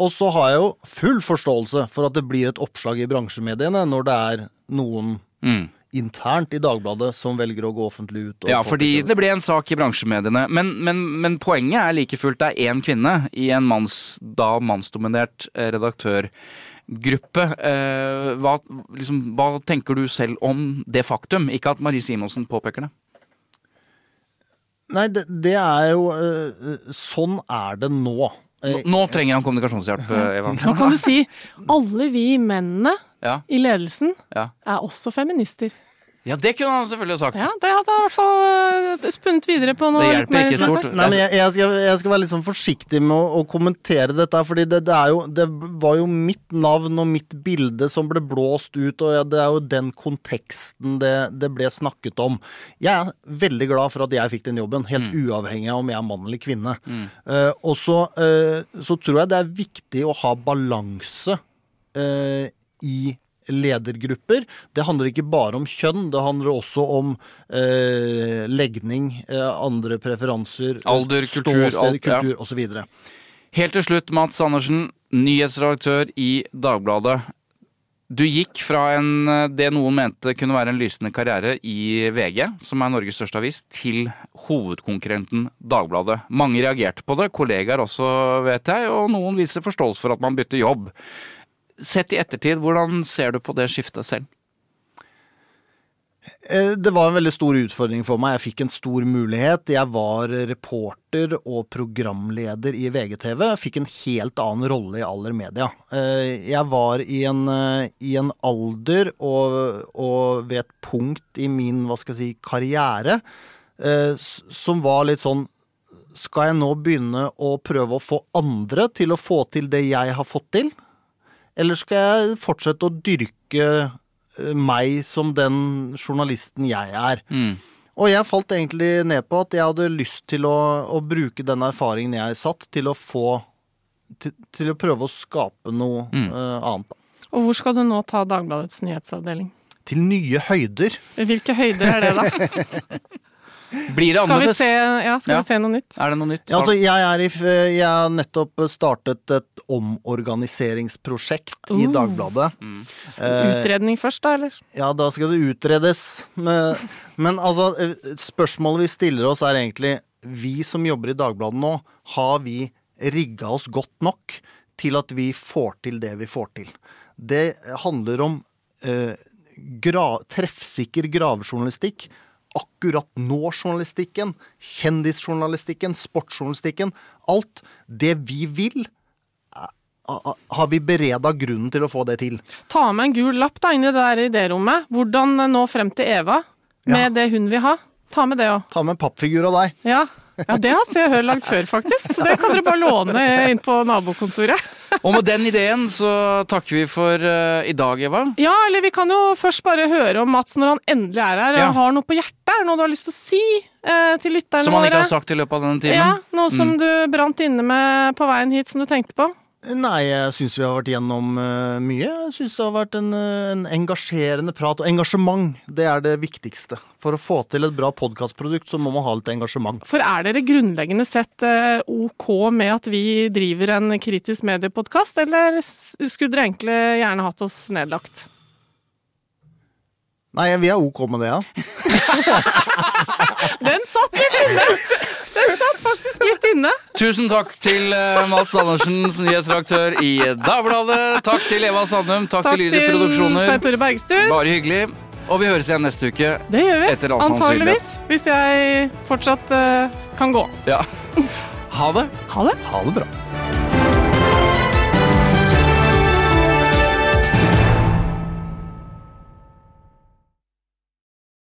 Og så har jeg jo full forståelse for at det blir et oppslag i bransjemediene når det er noen mm internt i Dagbladet som velger å gå offentlig ut. ja, fordi det ble en sak i bransjemediene. Men, men, men poenget er like fullt det er én kvinne i en manns, da mannsdominert eh, redaktørgruppe. Eh, hva, liksom, hva, tenker du selv om det faktum? Ikke at Marie Simonsen påpeker det. Nei, det, det er jo eh, Sånn er det nå. Nå, nå trenger han kommunikasjonshjelp, Eva. Nå kan du si alle vi mennene ja. i ledelsen, ja. er også feminister. Ja, det kunne han selvfølgelig ha sagt. Ja, Det hadde jeg i hvert fall uh, spunnet videre på noe Det hjelper ikke stort. Nei, men jeg, jeg, skal, jeg, skal, være litt sånn forsiktig med å, å kommentere dette, fordi det, det, jo, det, var jo mitt navn og mitt bilde som ble blåst ut, og det er jo den konteksten det, det ble snakket om. Jeg er veldig glad for at jeg fikk den jobben, helt mm. uavhengig av om jeg er mann eller kvinne. Mm. Uh, og så, uh, så, tror jeg det er viktig å ha balanse i ledergrupper. Det handler ikke bare om kjønn, det handler også om eh, legning, eh, andre preferanser, alder, kultur, kultur ja. osv. Helt til slutt, Mats Andersen, nyhetsredaktør i Dagbladet. Du gikk fra en, det noen mente kunne være en lysende karriere i VG, som er Norges største avis, til hovedkonkurrenten Dagbladet. Mange reagerte på det, kollegaer også, vet jeg, og noen viser forståelse for at man bytter jobb. Sett i ettertid, hvordan ser du på det skiftet selv? Eh, det var en veldig stor utfordring for meg. Jeg fikk en stor mulighet. Jeg var reporter og programleder i VGTV. Jeg fikk en helt annen rolle i Aller Media. Eh, jeg var i en, eh, i en alder og, og, ved et punkt i min hva skal jeg si, karriere som var litt sånn Skal jeg nå begynne å prøve å få andre til å få til det jeg har fått til? Eller skal jeg fortsette å dyrke eh, meg som den journalisten jeg er? Mm. Og jeg falt egentlig ned på at jeg hadde lyst til å, å bruke den erfaringen jeg satt, til å få til, til å prøve å skape noe mm. uh, annet. Og hvor skal du nå ta Dagbladets nyhetsavdeling? Til nye høyder. Hvilke høyder er det, da? Blir det annerledes? Skal, vi se, ja, skal ja. vi se noe nytt? Er det noe nytt? Ja, altså, jeg, har nettopp startet et omorganiseringsprosjekt uh. i Dagbladet. Mm. Eh, Utredning først, da, eller? Ja, da skal det utredes. Men, men altså, spørsmålet vi stiller oss er egentlig Vi som jobber i Dagbladet nå, har vi rigga oss godt nok til at vi får til det vi får til? Det handler om eh, gra treffsikker gravejournalistikk akkurat nå-journalistikken, kjendisjournalistikken, sportsjournalistikken. Alt det vi vil, har vi bereda grunnen til å få det til. Ta med en gul lapp da inn i det der idérommet. Hvordan nå frem til Eva med ja. det hun vil ha. Ta med det òg. Ta med en pappfigur av deg. Ja. Ja, det har Se og Hør lagd før, faktisk. Så det kan dere bare låne inn på nabokontoret. Og med den ideen så takker vi for uh, i dag, Eva. Ja, eller vi kan jo først bare høre om Mats når han endelig er her. Ja. Har noe på hjertet? Er noe du har lyst til å si uh, til lytterne våre? Som han ikke har sagt i løpet av denne timen? Ja, Noe som mm. du brant inne med på veien hit som du tenkte på? Nei, jeg syns vi har vært gjennom uh, mye. Jeg syns det har vært en, uh, en, engasjerende prat. Og engasjement, det er det viktigste. For å få til et bra podkastprodukt, så må man ha litt engasjement. For er dere grunnleggende sett uh, ok med at vi driver en kritisk mediepodkast, eller skulle dere egentlig gjerne hatt oss nedlagt? Nei, vi er ok med det, ja. Den satt litt inne! Tusen takk til uh, Mats Andersen, nyhetsredaktør i Dagbladet. Takk til Eva Sandum. Takk, Takk til Lyder Produksjoner. Svein Tore Bergstuen. Bare hyggelig. Og vi høres igjen neste uke. Det gjør vi. Antageligvis. Hvis jeg fortsatt uh, kan gå. Ja. Ha det. Ha det. Ha det bra.